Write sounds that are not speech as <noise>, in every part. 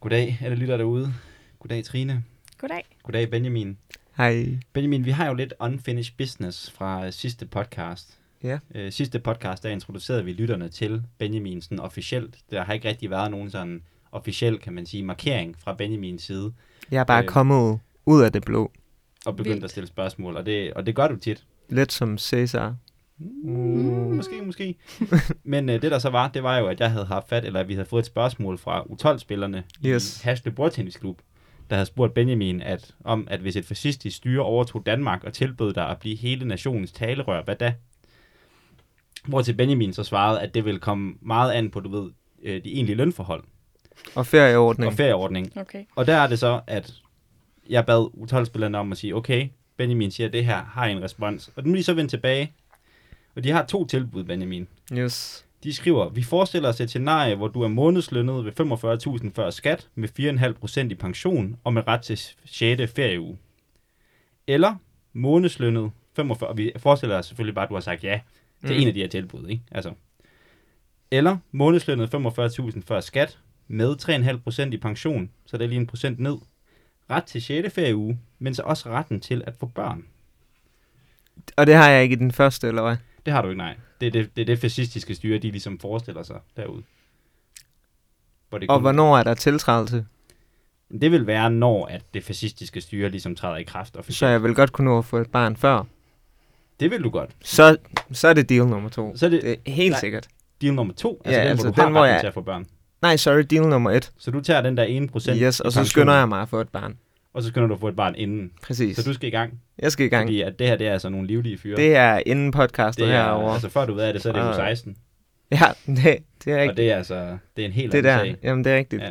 Goddag, alle lytter derude. Goddag, Trine. Goddag. Goddag, Benjamin. Hej. Benjamin, vi har jo lidt unfinished business fra øh, sidste podcast. Ja. Øh, sidste podcast, der introducerede vi lytterne til Benjamin sådan officielt. Der har ikke rigtig været nogen sådan officiel, kan man sige, markering fra Benjamins side, Jeg er bare Øh. øh. kommet ud af det blå. og begyndt Vildt. at stille spørgsmål, og det, og det gør du tit. Lidt som Cæsar. Mm, måske, måske. Men øh, det der så var, det var jo, at jeg havde haft fat, eller at vi havde fået et spørgsmål fra U12-spillerne Yes. i Hasle Bordtennisklub, der havde spurgt Benjamin at, om, at hvis et fascistisk styre overtog Danmark og tilbød dig at blive hele nationens talerør, hvad da? Hvor til Benjamin så svarede, at det ville komme meget an på, du ved, øh, de egentlige lønforhold Og ferieordning. og ferieordning. Okay. Og der er det så, at jeg bad U12-spillerne om at sige, okay, Benjamin siger, at det her har en respons. Og nu er de så vendt tilbage, og de har to tilbud, Benjamin. Yes. De skriver, vi forestiller os et scenarie, hvor du er månedslønnet ved 45.000 før skat, med 4,5% i pension og med ret til 6. ferieuge. Eller månedslønnet 45, og vi forestiller os selvfølgelig bare, at du har sagt ja til Mm. en af de her tilbud, ikke? Altså. Eller månedslønnet 45.000 før skat, med 3,5% i pension, så det er lige en procent ned. Ret til 6. ferieuge, men så også retten til at få børn. Og det har jeg ikke i den første, eller hvad? Det har du ikke, nej. Det er det, det, er det fascistiske styre, de ligesom forestiller sig derude. Hvor det Og hvornår er der tiltrædelse? Det vil være, når at det fascistiske styre ligesom træder i kraft. Og Så jeg vil godt kunne nå at få et barn før. Det vil du godt. Så, så er det deal nummer to. Så er det, Det er helt Nej. sikkert. deal nummer to, altså Ja, den, altså hvor du har den, hvor retten jeg- til at få børn. Nej, sorry, deal nummer et. Så du tager den der ene procent Yes, i og så pension, skynder jeg mig at få et barn. Og så skynder du at få et barn inden. Præcis. Så du skal i gang. Jeg skal i gang. Fordi at det her, det er altså nogle livlige fyre. Det er inden podcastet det er, herovre. altså før du ved af det, så er det jo Ah. 16. Ja, <laughs> det, det er Og rigtigt. det er altså, det er en helt Det anden der, sag. jamen det er rigtigt. Ja.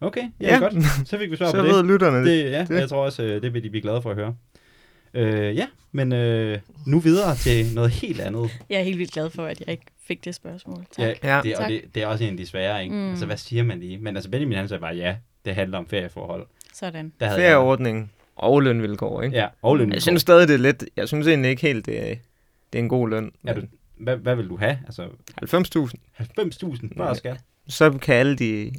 Okay, ja, Ja. godt. Så fik vi svar <laughs> så på ved det. lytterne det. det ja, det. jeg tror også, øh, det vil de blive glade for at høre. Øh, ja, men øh, nu videre til noget helt andet. Jeg er helt vildt glad for, at jeg ikke fik det spørgsmål. Tak. Ja, Ja. det, og Tak. det, det er også en af de svære, ikke? Mm. Altså, hvad siger man lige? Men altså, Benjamin han sagde bare, ja, det handler om ferieforhold. Sådan. Der havde Ferieordning og lønvilkår, ikke? ja, og løn. Jeg synes stadig, det er lidt... Jeg synes egentlig ikke helt, det er, det er en god løn. er du, hvad, hvad vil du have? Altså, 90.000. 90.000 før skat? Så kan alle de,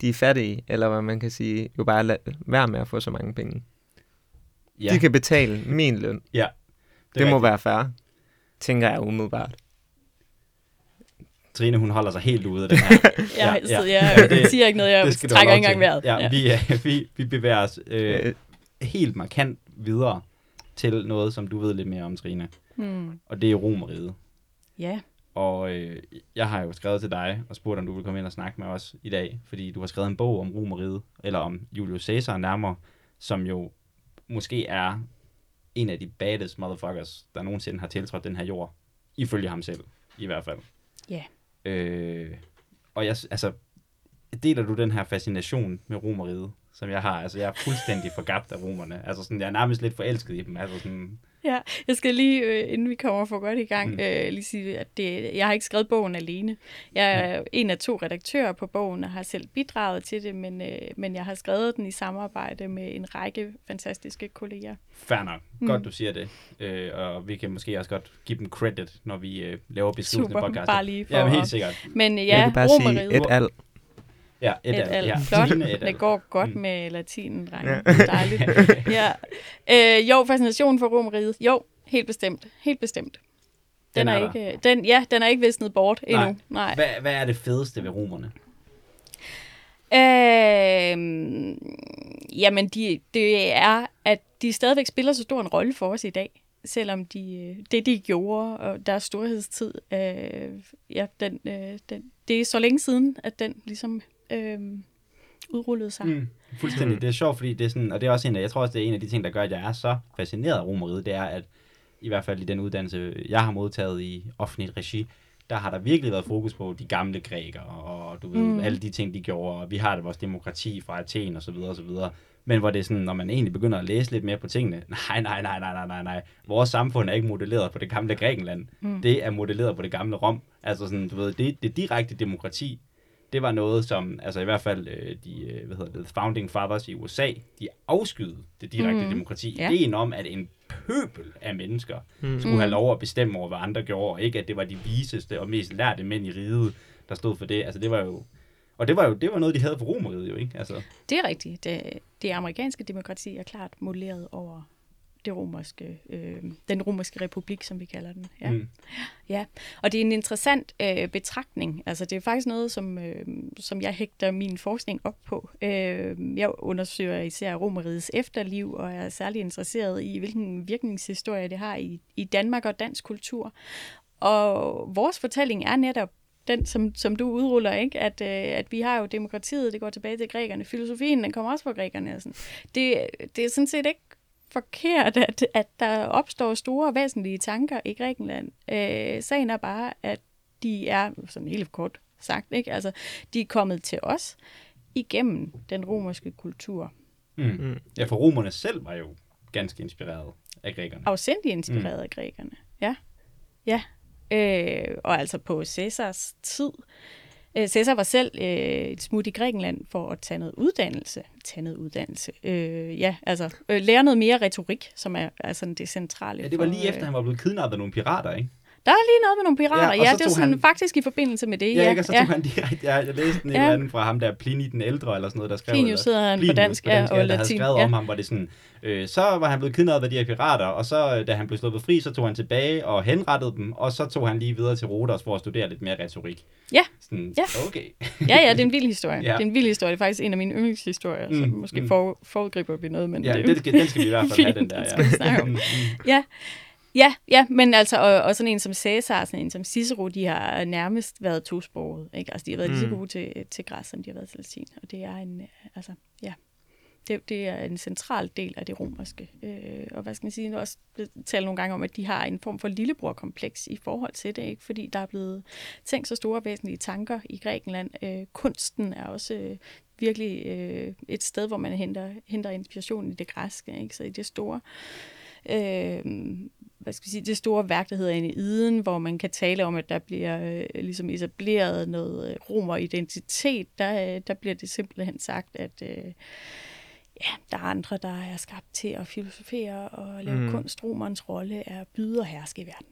de er fattige, eller hvad man kan sige, jo bare lade være med at få så mange penge. Ja, De kan betale min løn. ja. Det, det må være fair, tænker jeg umiddelbart. Trine, hun holder sig helt ude af <laughs> den her. Jeg, Ja, ja, ja. ja. Ja, <laughs> det- jeg siger ikke noget, jeg det trækker ikke engang vejret. Ja, vi, øh, <laughs> vi, vi bevæger os øh, helt markant videre til noget, som du ved lidt mere om, Trine. Hmm. Og det er Romeriet. Ja. Og øh, jeg har jo skrevet til dig og spurgt, om du vil komme ind og snakke med os i dag, fordi du har skrevet en bog om Romeriet, eller om Julius Caesar nærmere, som jo måske er en af de baddest motherfuckers, der nogensinde har tiltrådt den her jord. Ifølge ham selv, i hvert fald. Ja. Øh, og jeg, altså, deler du den her fascination med Romeriet, som jeg har? Altså, jeg er fuldstændig forgabt af romerne. Altså, sådan, jeg er nærmest lidt forelsket i dem. Altså, sådan, <laughs> Ja, jeg skal lige, øh, inden vi kommer for godt i gang, Mm. øh, lige sige, at det, jeg har ikke skrevet bogen alene. Jeg er Mm. en af to redaktører på bogen og har selv bidraget til det, men, øh, men jeg har skrevet den i samarbejde med en række fantastiske kolleger. Fair nok. Mm. Godt, du siger det. Øh, og vi kan måske også godt give dem credit, når vi øh, laver beskrivelsen Super, af podcastet. bare lige for Ja, helt sikkert. Men øh, jeg ja, kan bare Romeriet, sige et al. Ja, et, et, alt ja. flot. Det går godt Mm. med latinen, drenge. Ja. Det er Dejligt. <laughs> ja. Øh, jo, fascination for Romeriet. Jo, helt bestemt. Helt bestemt. Den, Den er, er ikke, den, ja, den er ikke visnet bort endnu. Nej. Nej. Hvad, hvad er det fedeste ved romerne? Øh, jamen, de, det er, at de stadigvæk spiller så stor en rolle for os i dag. Selvom de, øh, det, de gjorde, og deres storhedstid, øh, ja, den, øh, den, det er så længe siden, at den ligesom øh, udrullede sig. Mm. Fuldstændig. Det er sjovt, fordi det er sådan, og det er også en af, jeg tror også, det er en af de ting, der gør, at jeg er så fascineret af romeriet, det er, at i hvert fald i den uddannelse, jeg har modtaget i offentligt regi, der har der virkelig været fokus på de gamle grækere, og du ved, Mm. alle de ting, de gjorde, og vi har det vores demokrati fra Athen, og så videre, og så videre. Men hvor det er sådan, når man egentlig begynder at læse lidt mere på tingene, <laughs> nej, nej, nej, nej, nej, nej, nej. Vores samfund er ikke modelleret på det gamle Grækenland. Mm. Det er modelleret på det gamle Rom. Altså sådan, du ved, det, det direkte demokrati, det var noget, som, altså i hvert fald øh, de, øh, hvad hedder det, founding fathers i USA, de afskyede det direkte Mm. mm. demokrati. Ja. Ideen om, at en pøbel af mennesker Mm. skulle Mm. have lov at bestemme over, hvad andre gjorde, og ikke at det var de viseste og mest lærte mænd i riget, der stod for det. Altså det var jo, Og det var jo det var noget, de havde for romeriet jo, ikke? Altså, Det er rigtigt. Det, det amerikanske demokrati er klart modelleret over det romerske, øh, den romerske republik, som vi kalder den. Ja. mm. Ja, og det er en interessant øh, betragtning. Altså, det er faktisk noget, som, øh, som jeg hægter min forskning op på. Øh, jeg undersøger især romeriets efterliv, og er særlig interesseret i, hvilken virkningshistorie det har i, i Danmark og dansk kultur. Og vores fortælling er netop den, som, som du udruller, ikke? At, øh, at vi har jo demokratiet, det går tilbage til grækerne. Filosofien, den kommer også fra grækerne. Og sådan. Det, det er sådan set ikke forkert, at, at der opstår store væsentlige tanker i Grækenland. Øh, sagen er bare, at de er, sådan helt kort sagt, ikke? Altså, de er kommet til os igennem den romerske kultur. Mm. Mm. Ja, for romerne selv var jo ganske inspireret af grækerne. Afsindig inspireret mm. af grækerne. Ja. Ja. Øh, og altså på Cæsars tid. Øh, Cæsar var selv øh, et smut i Grækenland for at tage noget uddannelse. Tage noget uddannelse. Øh, ja, altså øh, lære noget mere retorik, som er altså det centrale. Ja, det var lige for, efter, han var blevet kidnappet af nogle pirater, ikke? Der er lige noget med nogle pirater. Ja, Ja, det er sådan han- faktisk i forbindelse med det. Ja, Ja, ikke? Og så tog han direkte, ja, jeg læste en Ja. eller anden fra ham der, Pliny den ældre, eller sådan noget, der skrev... Plinius hedder han på Plinius dansk, ja, og der havde latin, skrevet ja. om ham, hvor det sådan, øh, så var han blevet kidnappet af de her pirater, og så, øh, da han blev sluppet fri, så tog han tilbage og henrettede dem, og så tog han lige videre til Rhodos for at studere lidt mere retorik. Ja. Sådan, Ja. okay. ja, ja, det er en vild historie. Ja. <laughs> ja. Det er en vild historie. Det er faktisk en af mine yndlingshistorier, mm, så måske mm. for, foregriber vi noget, men Ja, det, det, skal- den skal vi i hvert fald <laughs> have, den der. den Ja. <laughs> mm. Ja, ja, ja, men altså, og, og sådan en som Cæsar, sådan en som Cicero, de har nærmest været tosproget. Ikke? Altså, de har været mm. lige så Mm. gode til, til græs, som de har været til latin. Og det er en, øh, altså, ja, det, det er en central del af det romerske. Øh, og hvad skal man sige, nu også tale nogle gange om, at de har en form for lillebror-kompleks i forhold til det, ikke? fordi der er blevet tænkt så store væsentlige tanker i Grækenland. Øh, kunsten er også øh, virkelig øh, et sted, hvor man henter, henter inspiration i det græske, ikke? så i det store øh, hvad skal vi sige, det store værk, der hedder Eneiden, hvor man kan tale om, at der bliver øh, ligesom etableret noget øh, romeridentitet, der, øh, der bliver det simpelthen sagt, at øh, ja, der er andre, der er skabt til at filosofere og lave Mm. kunst. Romerens rolle er at byde og herske i verden.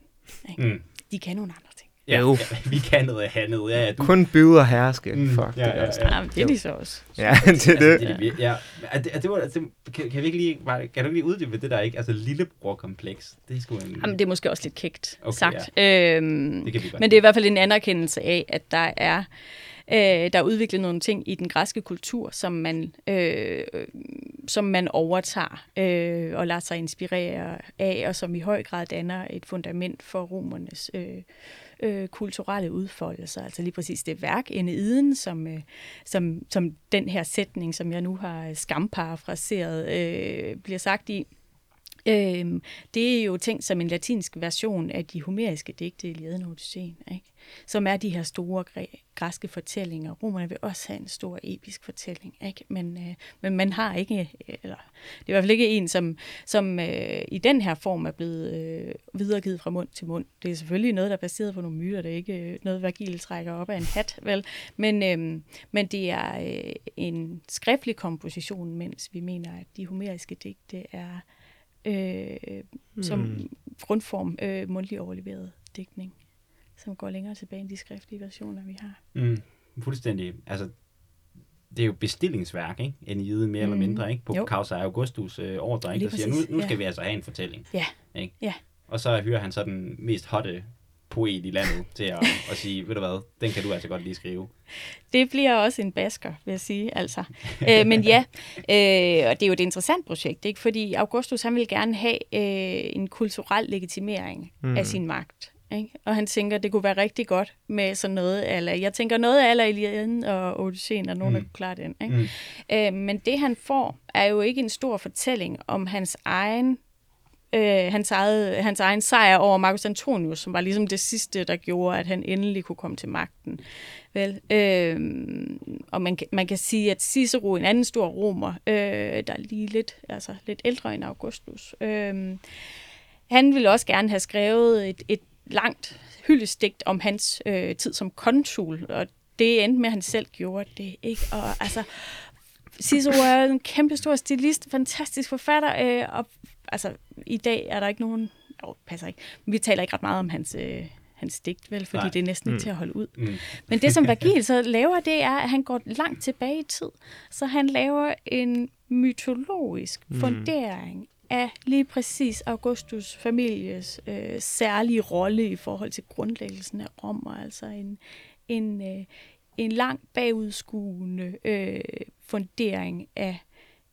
Ikke? Mm. De kan nogle andre ting. Ja, Jo. ja, <laughs> vi kan noget andet. Ja, ja, du, Kun byde og herske. Mm, Fuck, ja, det er ja, også. ja. Ja, men det er de så også. Ja, <laughs> det er Altså, det. det, er det, ja. Er det, er det, var, altså, kan, kan, vi ikke lige, bare, kan du ikke lige uddybe det der, ikke? Altså, lillebror-kompleks, det er sgu en... Jamen, det er måske også lidt kægt Okay, sagt. Øhm, det kan vi godt men det er i hvert fald en anerkendelse af, at der er øh, der er udviklet nogle ting i den græske kultur, som man, øh, som man overtager øh, og lader sig inspirere af, og som i høj grad danner et fundament for romernes øh, øh, kulturelle udfoldelser. Altså lige præcis det værk, Eneiden, som, øh, som, som den her sætning, som jeg nu har skamparafraseret, øh, bliver sagt i. Øhm, det er jo tænkt som en latinsk version af de homeriske digte i Iliaden og Odysseen, ikke? som er de her store græ- græske fortællinger. Romerne vil også have en stor episk fortælling, ikke? Men, øh, men man har ikke, øh, eller det er i hvert fald ikke en, som, som øh, i den her form er blevet øh, videregivet fra mund til mund. Det er selvfølgelig noget, der er baseret på nogle myter, det er ikke øh, noget, Vergil trækker op af en hat, vel? Men, øh, men det er øh, en skriftlig komposition, mens vi mener, at de homeriske digte er øh, som Mm. grundform øh, mundtlig overleveret digtning, som går længere tilbage end de skriftlige versioner, vi har. Mm, fuldstændig. Altså, det er jo bestillingsværk, ikke? Eniden mere mm. eller Mhm. mindre, ikke? På. Causa Augustus øh, ordre, ikke? Der siger, nu, nu ja. skal vi altså have en fortælling. Ja. Ikke? Ja. Og så hyrer han så den mest hotte poet i landet til at, at sige, ved du hvad, den kan du altså godt lige skrive. Det bliver også en basker, vil jeg sige. Altså. Øh, men ja, øh, og det er jo et interessant projekt, ikke? fordi Augustus han vil gerne have øh, en kulturel legitimering Mm. af sin magt. Ikke? Og han tænker, det kunne være rigtig godt med sådan noget, eller jeg tænker noget af eller Iliaden og Odysseen, og nogen, Mm. der kunne klare den. Ikke? Mm. Øh, men det han får, er jo ikke en stor fortælling om hans egen øh, hans, eget, hans egen sejr over Marcus Antonius, som var ligesom det sidste, der gjorde, at han endelig kunne komme til magten. Vel, øh, og man man kan sige, at Cicero, en anden stor romer, øh, der er lige lidt, altså lidt ældre end Augustus, øh, han ville også gerne have skrevet et, et langt hyldestigt om hans øh, tid som konsul, og det endte med, at han selv gjorde det. Ikke? Og altså, Cicero er en kæmpe stor stilist, fantastisk forfatter, øh, og altså, i dag er der ikke nogen, jo, passer ikke, men vi taler ikke ret meget om hans, øh, hans digt, vel, fordi Nej. det er næsten ikke Mm. til at holde ud. Mm. Men det, som <laughs> Vergil så laver, det er, at han går langt tilbage i tid. Så han laver en mytologisk Mm. fundering af lige præcis Augustus families øh, særlige rolle i forhold til grundlæggelsen af Rom, og altså en, en, øh, en lang bagudskuende øh, fundering af,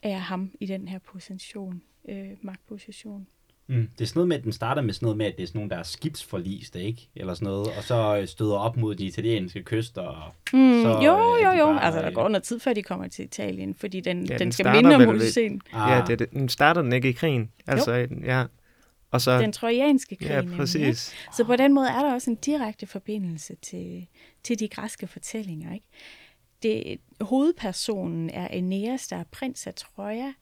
af ham i den her position, øh, magtposition. Mm. Det er sådan noget med, at den starter med sådan noget med, at det er sådan nogle, der er skibsforliste, ikke? Eller sådan noget, og så øh, støder op mod de italienske kyster. Og Mm, Så, jo, øh, jo, jo. bare, altså, der øh, går noget tid, før de kommer til Italien, fordi den, Ja, den den skal minde om Odysseen. ah, Ja, det, det, den starter den ikke i krigen. Altså, ja. Og så, Den trojanske krig, ja, nemlig, ikke? præcis. Så på den måde er der også en direkte forbindelse til, til de græske fortællinger. Ikke? Det, hovedpersonen er Aeneas, der er prins af Troja,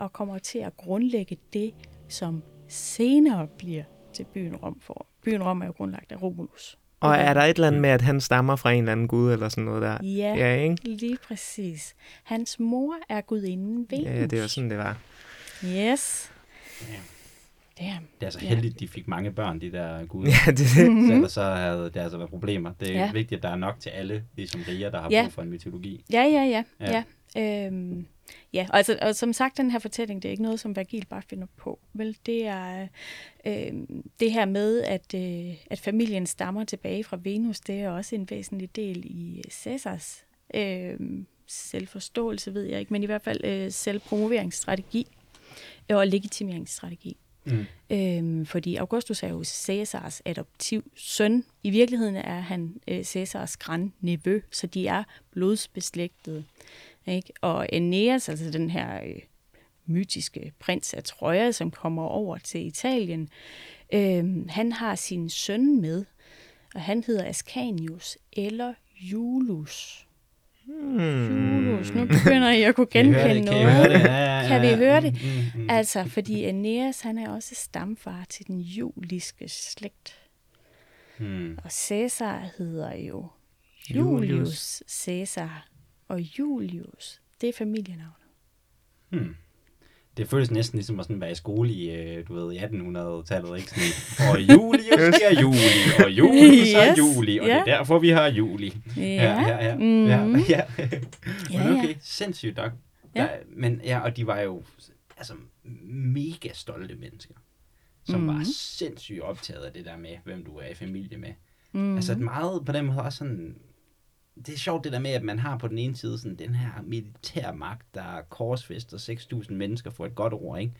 og kommer til at grundlægge det, som senere bliver til byen Rom. For byen Rom er jo grundlagt af Romulus. Og er der et eller andet med, at han stammer fra en eller anden gud, eller sådan noget der? Ja, Ja, ikke? lige præcis. Hans mor er gudinden Venus. Ja, det var sådan, det var. Yes. Ja. Damn. Det er så Ja. heldigt, de fik mange børn, de der guder. Ja, det, det. Så ellers så havde det altså været problemer. Det er Ja. ja. vigtigt, at der er nok til alle, ligesom riger, der har Ja. brug for en mytologi. Ja, ja, ja. Ja. ja. Øhm, ja, og, altså, og som sagt, den her fortælling, det er ikke noget, som Vergil bare finder på. Vel, det er øh, det her med, at, øh, at familien stammer tilbage fra Venus, det er også en væsentlig del i Cæsars øh, selvforståelse, ved jeg ikke, men i hvert fald øh, selvpromoveringsstrategi og legitimeringsstrategi. Mm. Øhm, fordi Augustus er jo Cæsars adoptiv søn. I virkeligheden er han øh, Cæsars grandnevø, så de er blodsbeslægtede. Ikke? Og Aeneas, altså den her øh, mytiske prins af Troja, som kommer over til Italien, øh, han har sin søn med, og han hedder Ascanius eller Julius. Hmm. Julius, nu begynder I at kunne <laughs> genkende det? Kan noget. høre det? Ja, ja, Kan vi ja. høre det? Mm, mm, mm. Altså, fordi Aeneas, han er også stamfar til den juliske slægt. Mm. Og Caesar hedder jo Julius. Julius Caesar. Og Julius, det er familienavnet. Hmm. Det føles næsten ligesom at sådan være i skole i, øh, du ved, i 1800-tallet, ikke? Sådan, <laughs> og Julius er juli, og Julius er Yes, juli, og det ja. er derfor, vi har juli. Ja, ja, ja. ja, <laughs> ja. Ja, Men okay, sindssygt nok. Ja. Men ja, og de var jo altså mega stolte mennesker, som mm. var Mhm. sindssygt optaget af det der med, hvem du er i familie med. Mm. Mm. Altså meget på den måde også sådan, det er sjovt det der med, at man har på den ene side sådan den her militærmagt, der korsfester 6.000 mennesker for et godt ord, ikke?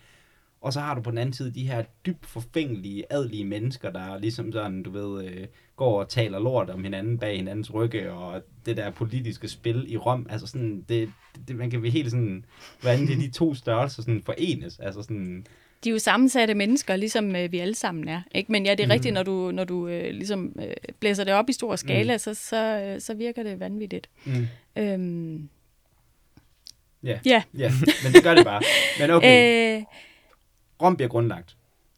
Og så har du på den anden side de her dybt forfængelige, adelige mennesker, der ligesom sådan, du ved, øh, går og taler lort om hinanden bag hinandens rygge, og det der politiske spil i Rom, altså sådan, det, det man kan blive helt sådan, hvordan det de to størrelser sådan forenes, altså sådan, de er jo sammensatte mennesker, ligesom øh, vi alle sammen er. Ikke? Men ja, det er mm. rigtigt, når du, når du øh, ligesom øh, blæser det op i stor skala, mm. så, så, øh, så virker det vanvittigt. mm, Øhm, ja, ja. ja, men det gør det bare. Men <laughs> okay, Øh, Rom bliver grundlagt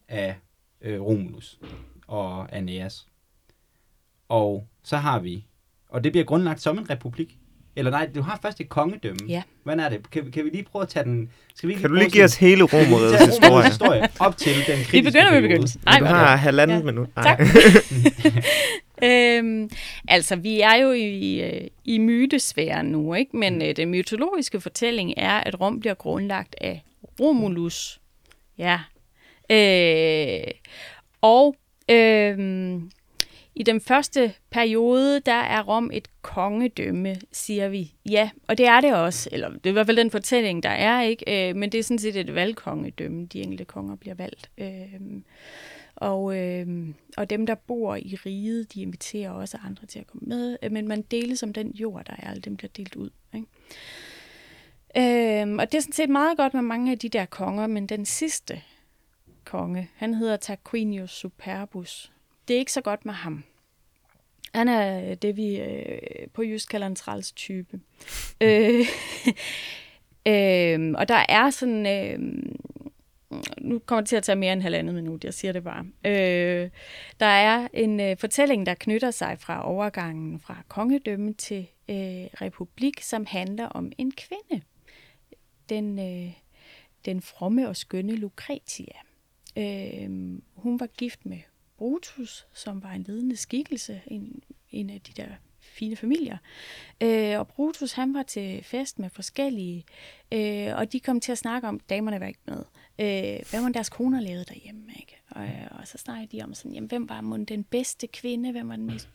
af øh, Romulus og Aeneas. Og så har vi, og det bliver grundlagt som en republik. Eller nej, du har først et kongedømme. Ja. Hvordan er det? Kan, kan vi lige prøve at tage den... Skal vi Kan du lige give os hele romerets <laughs> historie? historie op til den kritiske vi begynder med begyndelsen. Nej, du har halvandet Ja. minut. Nej. Tak. <laughs> øhm, altså, vi er jo i, øh, i mytesfæren nu, ikke? men øh, den mytologiske fortælling er, at Rom bliver grundlagt af Romulus. Ja. Øh, og øh, i den første periode, der er Rom et kongedømme, siger vi. Ja, og det er det også. Eller det er i hvert fald den fortælling, der er, ikke? Øh, men det er sådan set et valgkongedømme. De enkelte konger bliver valgt. Øh, og, øh, og dem, der bor i riget, de inviterer også andre til at komme med. Øh, men man deles om den jord, der er. Alle dem bliver delt ud. Ikke? Øhm, og det er sådan set meget godt med mange af de der konger, men den sidste konge, han hedder Tarquinius Superbus. Det er ikke så godt med ham. Han er det, vi øh, på jysk kalder en træls type. øh, <laughs> øh, og der er sådan... Øh, nu kommer det til at tage mere end halvandet minut, jeg siger det bare. Øh, der er en øh, fortælling, der knytter sig fra overgangen fra kongedømme til øh, republik, som handler om en kvinde. Den, øh, den fromme og skønne Lucretia. Øh, hun var gift med Brutus, som var en ledende skikkelse, en, en af de der fine familier. Øh, og Brutus, han var til fest med forskellige, øh, og de kom til at snakke om, damerne var ikke med, øh, hvad var deres koner lavet derhjemme, ikke? Og, øh, og så snakkede de om sådan, jamen, hvem var mon den bedste kvinde, hvem var den mest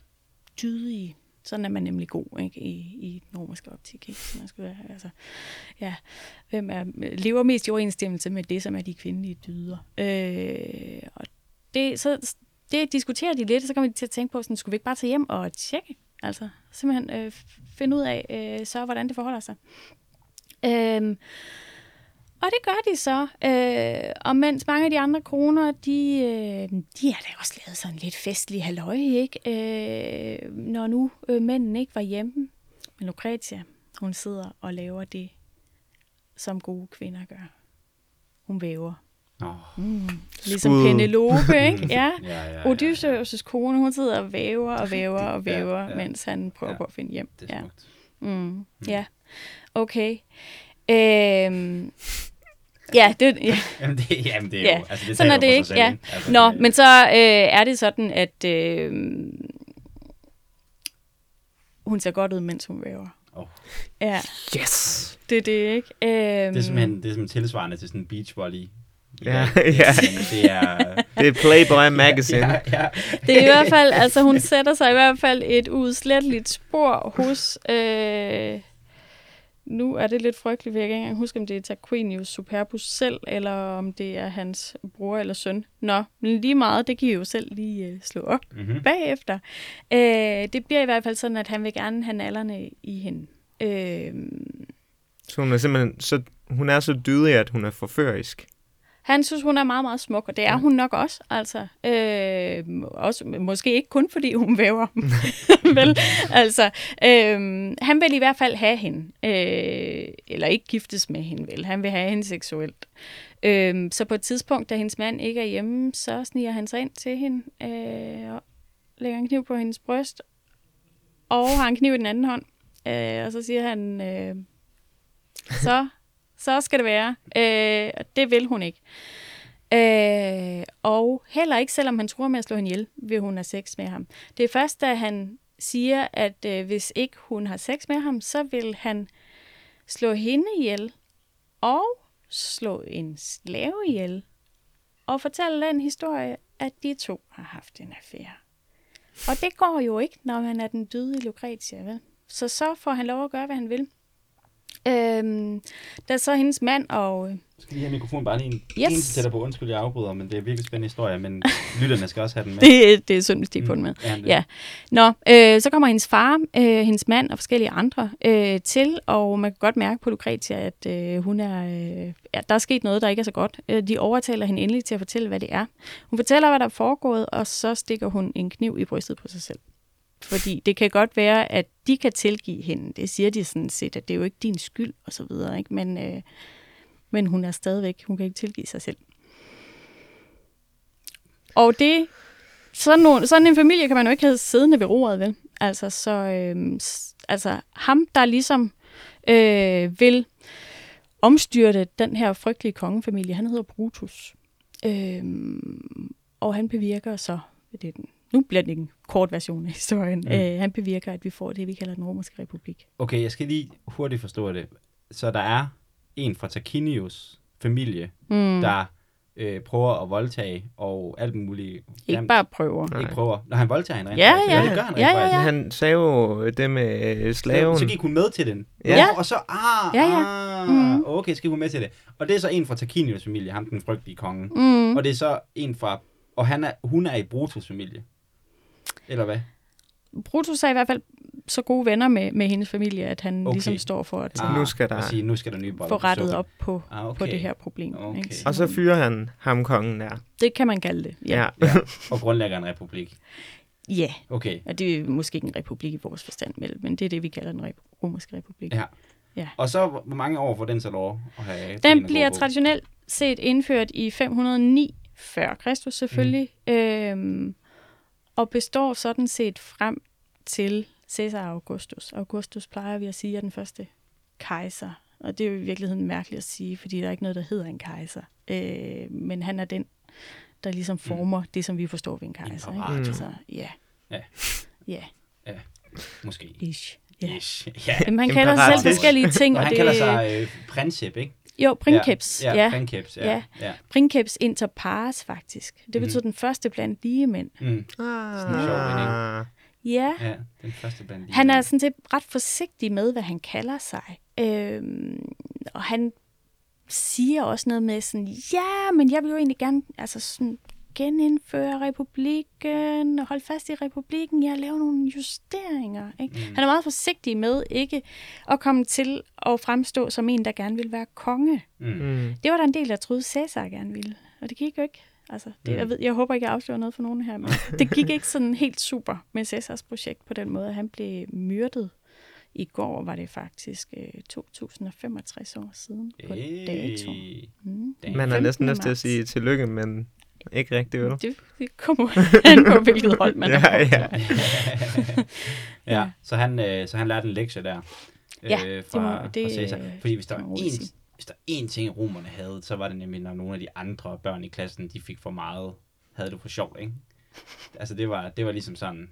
dydige? Sådan er man nemlig god ikke? I, i den romerske optik. Ikke? Så man skal være, altså, ja, hvem er, lever mest i overensstemmelse med det, som er de kvindelige dyder. Øh, og det, så, det diskuterer de lidt, og så kommer de til at tænke på, sådan, skulle vi ikke bare tage hjem og tjekke? Altså simpelthen øh, finde ud af, øh, så hvordan det forholder sig. Øhm, og det gør de så. Øh, og mens mange af de andre kroner, de, øh, de har da også lavet sådan lidt festlige halløj, ikke? Øh, når nu øh, mændene ikke var hjemme. Men Lucretia, hun sidder og laver det, som gode kvinder gør. Hun væver. Oh. Mm. Ligesom Skud. Penelope, <laughs> ikke? Ja. Ja, ja, ja, Odysseus' kone, hun sidder og væver og væver og Ja, væver, ja. mens han prøver Ja. på at finde hjem. Det er Ja. smukt. Mm. Ja, okay. Øhm, ja, det, ja. <laughs> Jamen, det, jamen, det er Ja, jo... Altså, det sådan er det ikke. Ja. Altså, Nå, det- men så øh, er det sådan, at øh, hun ser godt ud, mens hun væver. Åh. Ja, Yes! det er det, ikke? Øhm, Det er simpelthen det er simpelthen tilsvarende til sådan en beachvolley. Ja, <laughs> ja. Det er... Det er Playboy Magazine. Ja, ja. Det er i hvert fald, altså hun sætter sig i hvert fald et udsletteligt spor hos, øh, nu er det lidt frygteligt, for jeg kan ikke engang huske, om det er Tarquinius Superbus selv, eller om det er hans bror eller søn. Nå, men lige meget, det kan I jo selv lige øh, slå op Mm-hmm. bagefter. Øh, det bliver i hvert fald sådan, at han vil gerne have nallerne i hende. Øh, Så hun er simpelthen så, hun er så dydig, at hun er forførisk. Han synes, hun er meget, meget smuk, og det er hun nok også. Altså, øh, også måske ikke kun, fordi hun væver. <laughs> Vel? Altså, øh, han vil i hvert fald have hende. Øh, eller ikke giftes med hende, vel? Han vil have hende seksuelt. Øh, så på et tidspunkt, da hendes mand ikke er hjemme, så sniger han sig ind til hende øh, og lægger en kniv på hendes bryst, og har en kniv i den anden hånd. Øh, og så siger han, øh, så, så skal det være. Øh, det vil hun ikke. Øh, og heller ikke, selvom han tror med at slå hende ihjel, vil hun have sex med ham. Det er først, da han siger, at øh, hvis ikke hun har sex med ham, så vil han slå hende ihjel og slå en slave ihjel og fortælle den historie, at de to har haft en affære. Og det går jo ikke, når man er den dydige Lucretia, vel? Så så får han lov at gøre, hvad han vil. Øhm, da så hendes mand og... øh, Skal vi have mikrofonen bare lige en Yes. yes. tættere på? Undskyld, jeg afbryder, men det er virkelig spændende historie, men <laughs> lytterne skal også have den med. Det, det er synd, hvis de ikke får den med. Ja, det- Ja. Nå, øh, så kommer hendes far, øh, hendes mand og forskellige andre øh, til, og man kan godt mærke på Lucretia, at øh, hun er, øh, ja, der er sket noget, der ikke er så godt. Øh, de overtaler hende endelig til at fortælle, hvad det er. Hun fortæller, hvad der er foregået, og så stikker hun en kniv i brystet på sig selv. Fordi det kan godt være, at de kan tilgive hende. Det siger de sådan set, at det er jo ikke din skyld, og så videre. Ikke? Men, øh, men hun er stadigvæk, hun kan ikke tilgive sig selv. Og det sådan, nogle, sådan en familie kan man jo ikke have siddende ved roret, vel? Altså, så, øh, altså ham, der ligesom øh, vil omstyrte den her frygtelige kongefamilie, han hedder Brutus. Øh, og han bevirker så, det er den, nu bliver det en kort version af historien, Mm. mm. øh, han bevirker, at vi får det, vi kalder den romerske republik. Okay, jeg skal lige hurtigt forstå det. Så der er en fra Tarquinius familie, Mm. der øh, prøver at voldtage og alt muligt. Ikke bare prøver. Nej. Ikke prøver. Når han voldtager hende rent Ja, faktisk. ja. det gør han rent Ja, ja, faktisk. ja. Han sagde jo det med øh, slaven. Så, så gik hun med til den. Ja. Nå, og så, ah, Ja, ja. ah, Mhm. okay, så gik hun med til det. Og det er så en fra Tarquinius familie, ham den frygtelige konge. Mm. Og det er så en fra, og han er, hun er i Brutus familie. Eller hvad? Brutus er i hvert fald så gode venner med, med hendes familie, at han Okay. ligesom står for at Ah. nu skal der- sige, nu skal der nye boller få rettet op på, Ah, okay. på det her problem. Okay. Ikke? Og så fyrer han ham kongen der. Det kan man kalde det. Ja. Ja. Ja, og grundlægger en republik. ja. Okay. Og det er måske ikke en republik i vores forstand, men det er det, vi kalder den rep- romerske republik. Ja. Ja. Og så, hvor mange år får den så lov at have Den bliver traditionelt set indført i 509 før Kristus selvfølgelig, mm. øhm, og består sådan set frem til Caesar Augustus. Augustus plejer vi at sige er den første kejser, og det er jo i virkeligheden mærkeligt at sige, fordi der er ikke noget, der hedder en kejser. Øh, men han er den, der ligesom former mm. det, som vi forstår ved en kejser. Ikke? Imperator. Altså, ja. Ja. Ja, Måske. ish. Ja. Ish. <laughs> Ja. Men han kalder sig selv forskellige ting. Og han det, kalder sig øh, prinsip, ikke? Jo, princeps. Ja, Ja, ja, ja. princeps, ja. Ja. ja. Princeps inter pares, faktisk. Det betyder den første blandt lige mænd. Mm. Ah, Sådan en sjov vending. Ja, ja, den første blandt de han er sådan set ret forsigtig med, hvad han kalder sig. Øhm, og han siger også noget med sådan, ja, men jeg vil jo egentlig gerne altså sådan, genindføre republikken, og holde fast i republikken, jeg laver nogle justeringer. Ikke? Mm. Han er meget forsigtig med ikke at komme til at fremstå som en, der gerne vil være konge. Mm. Mm. Det var der en del, der troede, Cæsar gerne ville. Og det gik jo ikke. Altså, det, Mm. jeg, ved, jeg håber ikke, jeg afslører noget for nogen her, men <laughs> det gik ikke sådan helt super med Cæsars projekt på den måde. Han blev myrdet. I går var det faktisk øh, 2065 år siden på dato. Mm. Man har 15. næsten lyst til at sige tillykke, men ikke rigtigt, vel? Det, det kommer an på, hvilket hold man <laughs> Ja, er på. ja. <laughs> ja, så han, øh, så han lærte en lektie der. Ja, øh, det fra, må- det, fra Cæsar. Fordi hvis der, var sige. hvis der er én ting, romerne havde, så var det nemlig, når nogle af de andre børn i klassen, de fik for meget, havde det for sjovt, ikke? Altså det var, det var ligesom sådan,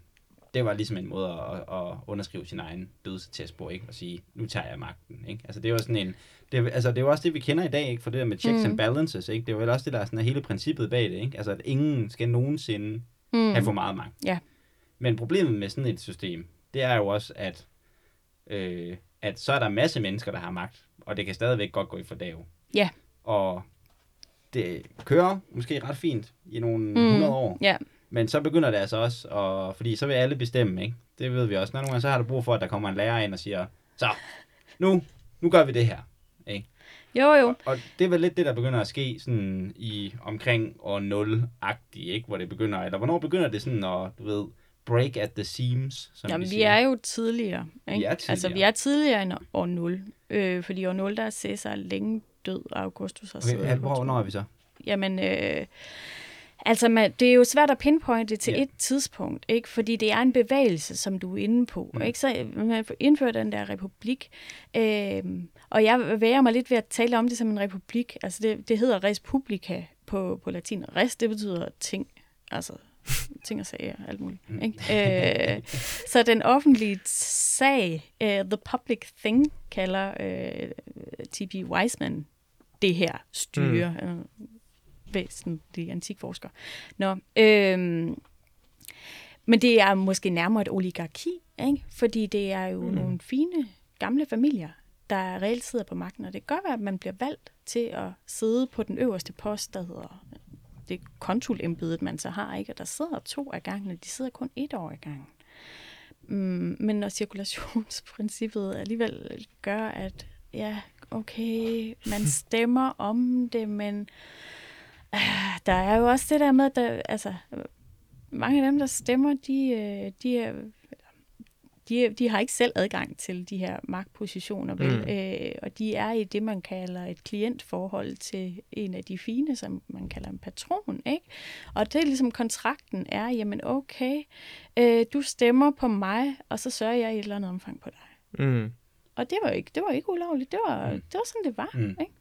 det var ligesom en måde at, at underskrive sin egen dødsattest på, ikke? Og sige, nu tager jeg magten, ikke? Altså det var sådan en, det, altså det er jo også det, vi kender i dag, ikke? For det der med checks mm. and balances, ikke? Det er jo også det, der er sådan hele princippet bag det, ikke? Altså at ingen skal nogensinde mm. have for meget magt. Ja. Men problemet med sådan et system, det er jo også, at, øh, at så er der masse mennesker, der har magt, og det kan stadigvæk godt gå i fordav. Ja. Og det kører måske ret fint i nogle Mm. mm. 100 år, Ja, men så begynder det altså også, og, fordi så vil alle bestemme, ikke? Det ved vi også. Nogle gange så har du brug for, at der kommer en lærer ind og siger, så, nu, nu gør vi det her. Ikke? jo jo. Og, og det er vel lidt det, der begynder at ske sådan i omkring år 0-agtigt, ikke? Hvor det begynder, eller hvornår begynder det sådan at, du ved, break at the seams, som Jamen, vi vi siger. er jo tidligere. Ikke? Vi er Altså, vi tidligere. er tidligere end år 0. Øh, fordi år 0, der er Cæsar længe død, og Augustus har siddet Okay, tronen. hvornår er vi så? Jamen, øh, altså man, det er jo svært at pinpointe til Ja. et tidspunkt, ikke? fordi det er en bevægelse, som du er inde på. Mm. Ikke? Så øh, man indfører den der republik, øh, og jeg værer mig lidt ved at tale om det som en republik. Altså det, det hedder res publica på, på latin. Res, det betyder ting, altså ting og sager, alt muligt. Mm. Ikke? Øh, så den offentlige sag, uh, the public thing, kalder uh, T.P. Wiseman det her styre. Mm. Væsentlig antikforsker. Nå, øhm, men det er måske nærmere et oligarki, ikke? fordi det er jo mm. nogle fine gamle familier, der reelt sidder på magten, og det være, at man bliver valgt til at sidde på den øverste post, der hedder det konsulembedet, man så har, ikke? og der sidder to af gangen, og de sidder kun et år ad gangen. Mm, men når cirkulationsprincippet alligevel gør, at ja, okay, man stemmer om det, men der er jo også det der med, at der, altså, mange af dem, der stemmer, de, øh, de er de, de har ikke selv adgang til de her magtpositioner, vel? Mm. Øh, og de er i det, man kalder et klientforhold til en af de fine, som man kalder en patron, ikke? Og det er ligesom kontrakten er, jamen okay, øh, du stemmer på mig, og så sørger jeg i et eller andet omfang på dig. Mm. Og det var ikke, det var ikke ulovligt, det var, Mm. det var sådan, det var, Mm. ikke?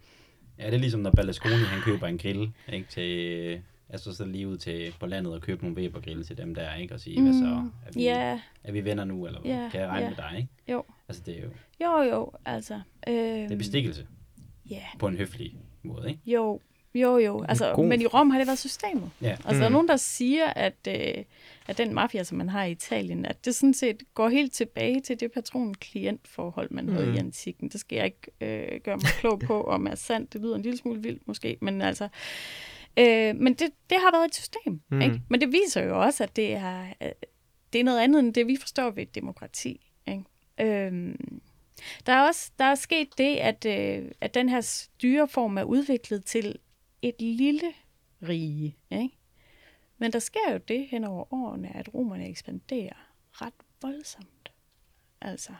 Ja, det er ligesom, når Berlusconi, han køber en grill, ikke, til, altså så lige ud til på landet og købe nogle Weber-grill til dem der, ikke, og sige, hvad så, er vi, Mm. Ja, er vi venner nu, eller hvad? Ja, kan jeg regne ja. med dig, ikke? jo, Altså, det er jo jo, jo, altså. Øh, det er bestikkelse Ja, på en høflig måde, ikke? jo, jo, jo. Altså, god- men i Rom har det været systemet. Ja. Altså, mm. der er nogen, der siger, at, øh, at den mafia, som man har i Italien, at det sådan set går helt tilbage til det patron-klient-forhold, man havde Mm. i antikken. Det skal jeg ikke øh, gøre mig klog på, <laughs> om er sandt. Det lyder en lille smule vildt måske, men altså... Øh, men det, det har været et system, Mm. mm. ikke? Men det viser jo også, at det er, øh, det er noget andet, end det, vi forstår ved et demokrati, ikke? Øhm, der er også der er sket det, at, øh, at den her styreform er udviklet til et lille rige. Ikke? Men der sker jo det hen over årene, at romerne ekspanderer ret voldsomt. Altså.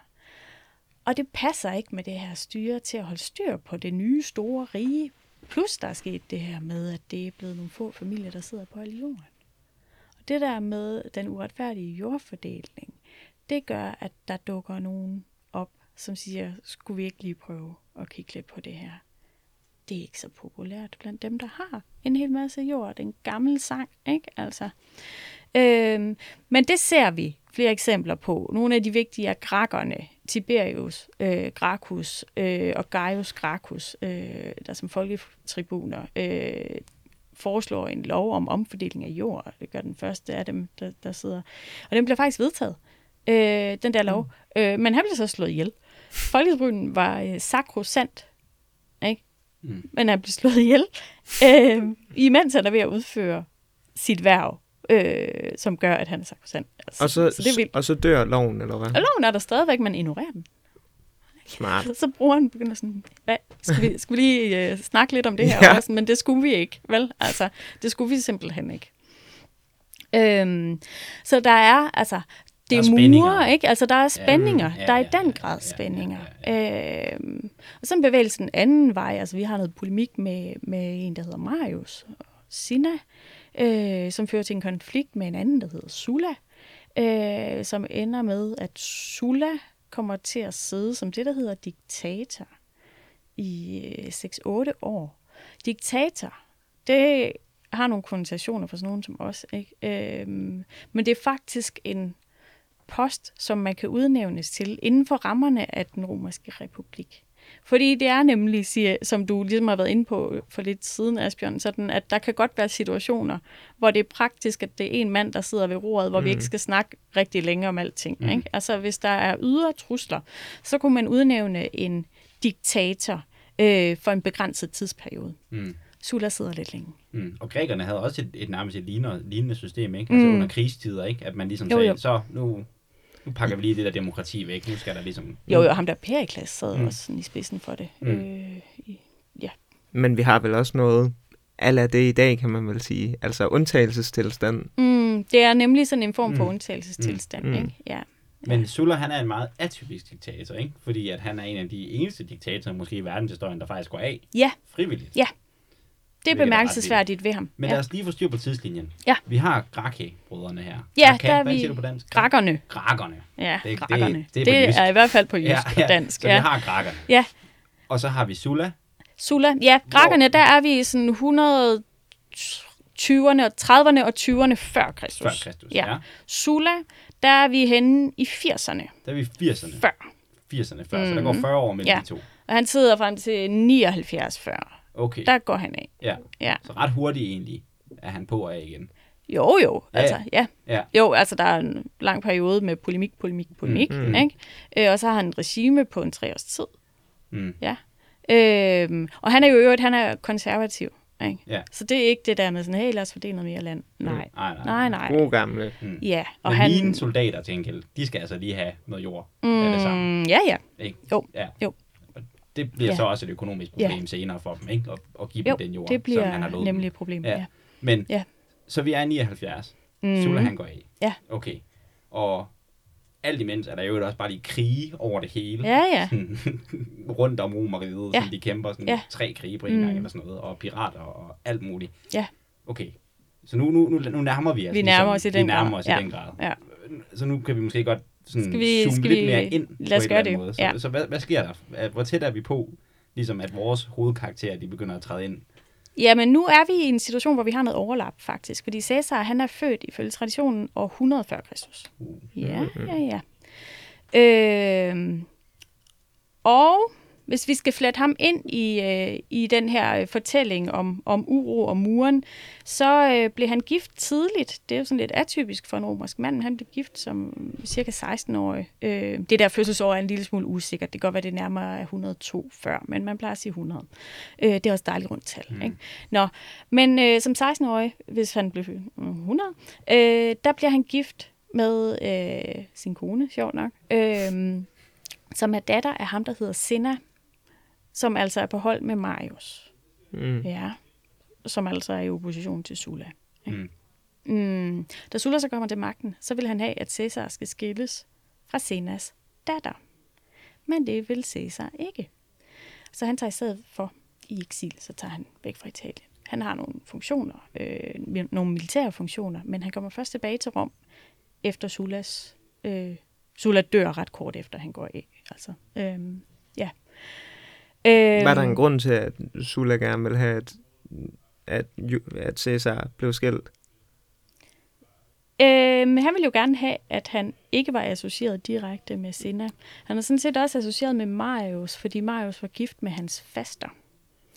Og det passer ikke med det her styre til at holde styr på det nye store rige. Plus der er sket det her med, at det er blevet nogle få familier, der sidder på al jorden. Og det der med den uretfærdige jordfordeling, det gør, at der dukker nogen op, som siger, skulle vi ikke lige prøve at kigge lidt på det her? Det er ikke så populært blandt dem, der har en hel masse jord. Det er en gammel sang, ikke? Altså, øhm, men det ser vi flere eksempler på. Nogle af de vigtige er grækerne, Tiberius øh, Gracchus øh, og Gaius Gracchus, øh, der som folketribuner øh, foreslår en lov om omfordeling af jord. Det gør den første af dem, der, der sidder. Og den bliver faktisk vedtaget, øh, den der lov. Mm. Øh, men han blev så slået ihjel. Folketribunen var øh, sakrosant? Mm. Men han blev slået ihjel, øh, imens han er ved at udføre sit værv øh, som gør, at han er sakrosant. Altså, Og så, så det er vildt. og så dør loven, eller hvad? Og loven er der stadigvæk, man ignorerer den. Smart. Så brugeren begynder sådan, hvad, skal vi, skal vi lige øh, snakke lidt om det her <laughs> Ja. også? Men det skulle vi ikke, vel? Altså, det skulle vi simpelthen ikke. Øhm, så der er, altså, det er spændinger. murer, ikke? Altså, der er spændinger. Ja, ja, der er i ja, den ja, grad ja, ja, spændinger. ja, Øhm, og så en bevægelse den anden vej. Altså, vi har noget polemik med, med en, der hedder Marius og Sina, øh, som fører til en konflikt med en anden, der hedder Sulla, øh, som ender med, at Sulla kommer til at sidde som det, der hedder diktator i øh, 6-8 år. Diktator, det har nogle konnotationer for sådan nogen som os, ikke? Øhm, men det er faktisk en post, som man kan udnævnes til inden for rammerne af den romerske republik. Fordi det er nemlig, siger, som du ligesom har været inde på for lidt siden, Asbjørn, sådan at der kan godt være situationer, hvor det er praktisk, at det er en mand, der sidder ved roret, hvor mm. vi ikke skal snakke rigtig længe om alting. Mm. Ikke? Altså hvis der er ydre trusler, så kunne man udnævne en diktator øh, for en begrænset tidsperiode. Mm. Sulla sidder lidt længe. Mm. Og grækerne havde også et, et nærmest et lignende, lignende system, ikke? Altså Mm. under krigstider, ikke? At man ligesom Jo, sagde, jo. så nu, nu pakker vi lige det der demokrati væk. Nu skal der ligesom... Jo, jo, ham der Perikles sad Mm. også sådan i spidsen for det. Mm. Øh, i- ja. Men vi har vel også noget, ala det i dag, kan man vel sige. Altså undtagelsestilstand. Mm, det er nemlig sådan en form for Mm. undtagelsestilstand, Mm. mm. ikke? Ja. Men Sulla, han er en meget atypisk diktator, ikke? Fordi at han er en af de eneste diktatorer, måske i verdenshistorien, der faktisk går af Ja, frivilligt. Ja. Det er er bemærkelsesværdigt ved ham. Men ja. lad os lige få styr på tidslinjen. Ja. Vi har Grake-brødrene her. Ja, Grake, der er hvad vi- du på dansk? Grakkerne. Grakerne. Ja, Det- det- grakkerne. det Det, er på det er i hvert fald på jysk ja, ja. dansk. Så ja. vi har Grakerne. Ja. Og så har vi Sulla. Sulla. Ja, grakkerne, der er vi i sådan 120'erne og 30'erne og 20'erne før Kristus. Før Kristus. Ja. ja. Sulla, der er vi henne i 80'erne Der er vi i 80'erne. før. 80'erne før, så der går 40 år mellem Ja. de to. Og han sidder frem til 79 før. Okay, Der går han af. ja. Ja. Så ret hurtigt egentlig er han på og af igen. Jo, jo. Ja, Altså, ja. Ja. Jo, altså der er en lang periode med polemik, polemik, polemik. Mm. Mm. Ikke? Øh, og så har han en regime på en tre års tid. Mm. Ja. Øhm, og han er jo i øvrigt, han er konservativ. Ikke? Ja. Så det er ikke det der med sådan, hey, lad os fordele noget mere land. Nej. Nej, nej. Nej, nej. God gamle. Ja, og Men han... mine soldater, til gengæld, de skal altså lige have noget jord. Mm. Er det samme? Mm, ja, ja. Ikke? Jo, Ja. jo. Og det bliver Ja. så også et økonomisk Ja. problem senere for dem, ikke? At, at give Jo, dem den jord, det som bliver han har lovet nemlig et problem. Ja. Ja. Men, Ja. så vi er i 79. Mm. Sulla, han går af. Ja. Okay. Og alt imens er der jo også bare lige krige over det hele. Ja, ja. <laughs> Sådan rundt om Romeriet, ja. Ja. som de kæmper sådan Ja. tre krige på en gang Mm. eller sådan noget, og pirater og alt muligt. Ja. Okay. Så nu, nu, nu, nu nærmer vi os Vi nærmer ligesom, os i vi den nærmer grad. os Ja. i den grad. Ja. Så nu kan vi måske godt sådan Skal vi- zoome skal lidt vi- mere ind lad os på gøre en eller anden det. måde. Så, Ja. så hvad, hvad sker der? At- Hvor tæt er vi på, ligesom at vores hovedkarakterer, de begynder at træde ind? Jamen, nu er vi i en situation, hvor vi har noget overlap, faktisk. Fordi Cæsar, han er født ifølge traditionen år 100 før Kristus. Uh. Ja, ja, ja. Øh, og hvis vi skal flette ham ind i, øh, i den her øh, fortælling om, om uro og muren, så øh, blev han gift tidligt. Det er jo sådan lidt atypisk for en romersk mand. Han blev gift som cirka 16-årig. Øh, det der fødselsår er en lille smule usikkert. Det kan godt være, det er nærmere 102 før, men man plejer at sige 100. Øh, det er også dejligt rundt tal. Mm. Ikke? Nå, men øh, som 16-årig, hvis han blev født mm, 100, øh, der bliver han gift med øh, sin kone, sjovt nok, øh, som er datter af ham, der hedder Senna, som altså er på hold med Marius. Mm. Ja, som altså er i opposition til Sulla. Mm. Mm. Da Sulla så kommer til magten, så vil han have, at Caesar skal skilles fra Senas datter. Men det vil Caesar ikke. Så han tager i stedet for i eksil, så tager han væk fra Italien. Han har nogle funktioner, øh, nogle militære funktioner, men han kommer først tilbage til Rom efter Sullas... Øh, Sulla dør ret kort efter, han går af. Altså, øh, ja. Øhm, Var der en grund til, at Sula gerne ville have, at, at, at Cæsar blev skilt? Øhm, han ville jo gerne have, at han ikke var associeret direkte med Senna. Han er sådan set også associeret med Marius, fordi Marius var gift med hans faster.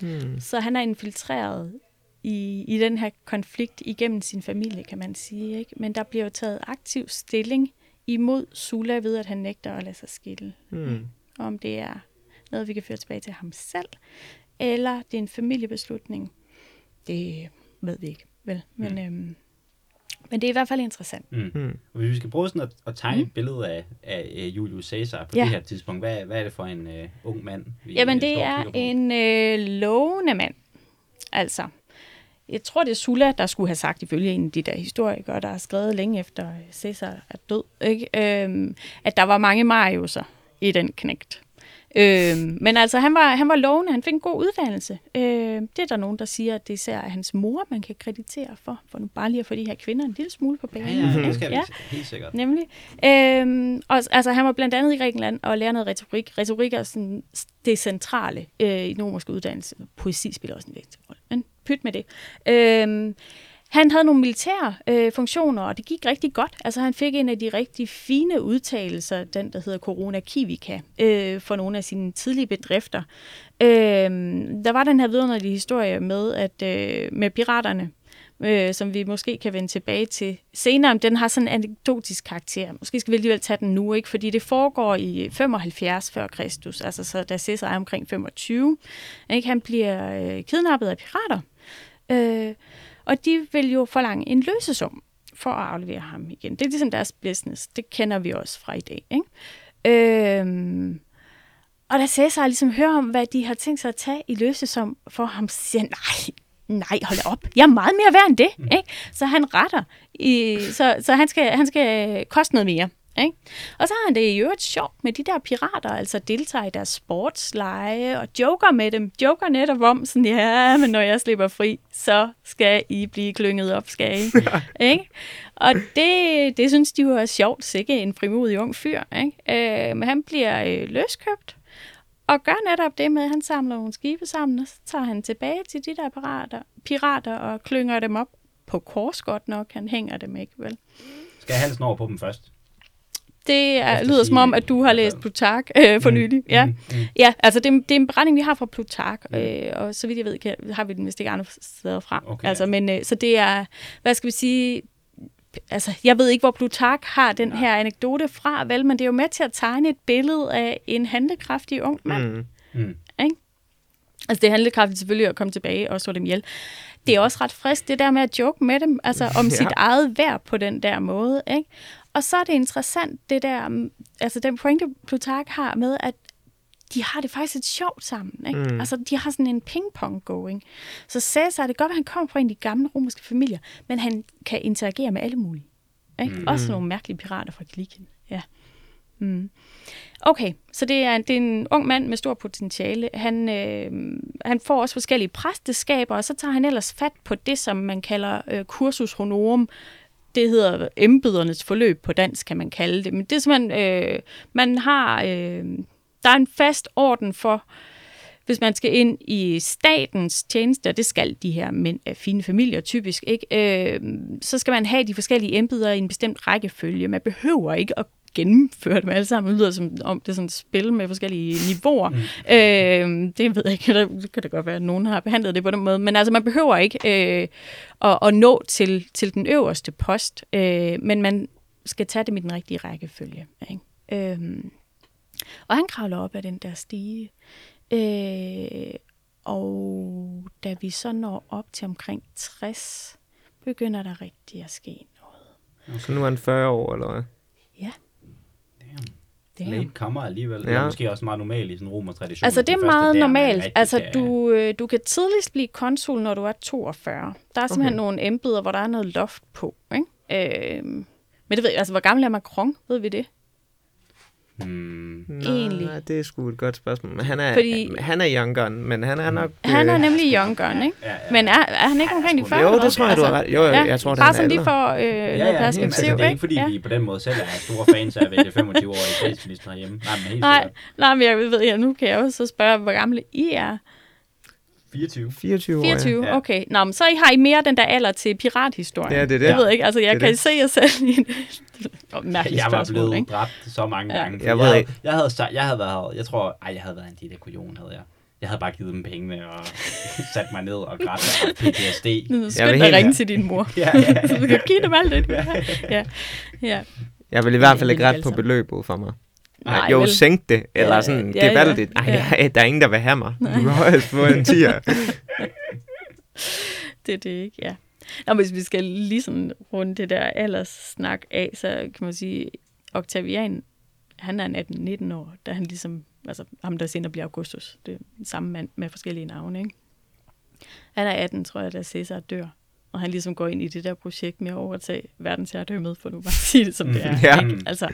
Hmm. Så han er infiltreret i, i den her konflikt igennem sin familie, kan man sige. Ikke? Men der bliver jo taget aktiv stilling imod Sula ved, at han nægter at lade sig skille. Hmm. Om det er noget, vi kan føre tilbage til ham selv, eller det er en familiebeslutning. Det ved vi ikke, vel? Men, Mm. øhm, men det er i hvert fald interessant. Mm. Hmm. Og Hvis vi skal prøve sådan at, at tegne et billede af, af Julius Caesar på Ja. det her tidspunkt, hvad, hvad er det for en øh, ung mand, vi Jamen, øh, det er en øh, lovende mand. Altså, jeg tror, det er Sulla, der skulle have sagt, ifølge en af de der historikere, der har skrevet længe efter øh, Caesar er død, ikke? Øhm, at der var mange Mariuser i den knægt. Øhm, men altså, han var, han var lovende, han fik en god uddannelse. Øhm, det er der nogen, der siger, at det især er hans mor, man kan kreditere for, for nu bare lige at få de her kvinder en lille smule på Ja, banen. ja, ikke? det skal vi Ja. helt sikkert. Nemlig. Øhm, og, altså, han var blandt andet i Grækenland og lærer noget retorik. Retorik er sådan det centrale øh, i den romerske uddannelse. Poesi spiller også en vigtig rolle. Men pyt med det. Øhm, han havde nogle militære øh, funktioner, og det gik rigtig godt. Altså, han fik en af de rigtig fine udtalelser, den der hedder Corona Kivika, øh, for nogle af sine tidlige bedrifter. Øh, der var den her vidunderlige historie med, at øh, med piraterne, øh, som vi måske kan vende tilbage til senere. Den har sådan en anekdotisk karakter. Måske skal vi alligevel tage den nu, ikke? fordi det foregår i 75 før Kristus, altså så da Caesar er omkring 25. Ikke? Han bliver øh, kidnappet af pirater, øh, og de vil jo forlange en løsesum for at aflevere ham igen. Det er ligesom deres business. Det kender vi også fra i dag. Ikke? Øhm, og da Cæsar ligesom hører om, hvad de har tænkt sig at tage i løsesum for ham, så siger han, nej, nej, hold op, jeg er meget mere værd end det. Ikke? Så han retter, i, så, så han, skal, han skal koste noget mere. Ikke? Og så har han det i øvrigt sjovt med de der pirater, altså deltager i deres sportsleje og joker med dem. Joker netop om, sådan, ja, men når jeg slipper fri, så skal I blive klynget op, skal I? <laughs> ikke? Og det, det synes de jo er sjovt, sikke en frimodig ung fyr. Ikke? Øh, men han bliver øh, løskøbt, og gør netop det med, at han samler nogle skibe sammen, og så tager han tilbage til de der pirater, pirater og klynger dem op på kors godt nok. Han hænger dem ikke, vel? Skal jeg halsen over på dem først? Det er, lyder som om, at du har læst Plutark øh, for Mm, nylig. Ja. mm, mm. ja, altså det, er- det er en beretning, vi har fra Plutark, Mm. øh, og så vidt jeg ved, kan, har vi den vist ikke andre steder fra. Okay, altså, ja. men øh, så det er, hvad skal vi sige, altså jeg ved ikke, hvor Plutark har den her anekdote fra, vel, men det er jo med til at tegne et billede af en handlekraftig ung mand. Mm. Mm. Altså det er handlekraftigt selvfølgelig at komme tilbage og slå dem ihjel. Det er også ret frisk, det der med at joke med dem, altså om <laughs> Ja. sit eget værd på den der måde. Ikke? Og så er det interessant, det der, mm, altså den pointe Plutark har med, at de har det faktisk lidt sjovt sammen. Ikke? Mm. Altså, de har sådan en ping-pong going. Så Cæsar, det kan godt være, at han kommer fra en af de gamle romerske familier, men han kan interagere med alle mulige. Ikke? Mm. Også nogle mærkelige pirater fra Kilikien. Ja. Mm. Okay, så det er, det er en ung mand med stor potentiale. Han, øh, han får også forskellige præsteskaber, og så tager han ellers fat på det, som man kalder øh, cursus honorum. Det hedder embedernes forløb på dansk, kan man kalde det. Men det er simpelthen, øh, man har, øh, der er en fast orden for, hvis man skal ind i statens tjeneste, det skal de her mænd af fine familier typisk, ikke? Øh, så skal man have de forskellige embeder i en bestemt rækkefølge. Man behøver ikke at gennemføre dem alle sammen. Det lyder som om det er sådan et spil med forskellige niveauer. Mm. Øh, det ved jeg ikke. Det kan det godt være, at nogen har behandlet det på den måde. Men altså, man behøver ikke øh, at, at nå til, til den øverste post, øh, men man skal tage dem i den rigtige rækkefølge. Ikke? Øh, og han kravler op ad den der stige. Øh, og da vi så når op til omkring 60, begynder der rigtig at ske noget. Så nu er han 40 år, eller hvad? Ja. Det er Late kommer alligevel. Det Ja. er måske også meget normalt i sådan en romertradition. Altså, det er først meget der, man normalt. rigtig Altså, du, øh, du kan tidligst blive konsul, når du er 42. Der er simpelthen Okay. nogle embeder, hvor der er noget loft på. Ikke? Øh, men det ved jeg, altså, hvor gammel er Macron? Ved vi det? Hmm. Egentlig. Nej, det er sgu et godt spørgsmål. Men han er, Fordi- han er young gun, men han er nok... Han er øh, nemlig young gun, ikke? Ja, ja. Men er, er han ikke omkring de sgu- 40? Jo, det tror jeg, du har ret. Jo, jo, jeg tror, det er Bare sådan lige for øh, Ja, noget ja, perspektiv, altså, det er ikke, fordi ja. vi på den måde selv er store fans af at vælge 25-årige statsminister hjemme. Nej, men helt Nej, nej, men jeg ved, ja, nu kan jeg også så spørge, hvor gamle I er. 24. 24 år. 24, Ja. okay. Nå, men så har I mere den der alder til pirathistorien. Ja, det er det. Jeg ved ikke, altså jeg Det kan det. se jer selv i en... Åh, Mærkeligt Jeg var blevet ikke? dræbt så mange Ja. gange. Jeg Jeg, ved jeg, havde, jeg, havde, jeg havde været, jeg tror, ej, jeg havde været en lille kujon, havde jeg. Jeg havde bare givet dem pengene og <laughs> sat mig ned og grædt af PTSD. Nu helt- at ringe til din mor. <laughs> Ja, ja, ja. så du kan give dem alt det. har. <laughs> Ja, ja. Jeg vil i hvert fald Ja, ikke ret på altså. beløbet for mig. Nej, jo, vel. sænk det, eller Ja, sådan ja, ja, gevaldigt. Ej, ja. ja. der er ingen, der vil have mig. Du kan højst få en tier. <laughs> Det er det ikke, ja. Nå, hvis vi skal lige sådan runde det der alderssnak af, så kan man sige, Octavian, han er 18-19 år, da han ligesom, altså ham der senere bliver Augustus, det er samme mand med forskellige navne, ikke? Han er 18, tror jeg, da Caesar dør. Og han ligesom går ind i det der projekt med at overtage verdensherredømmet, for nu bare at sige det, som det <laughs> er. Ja. Ikke? Altså,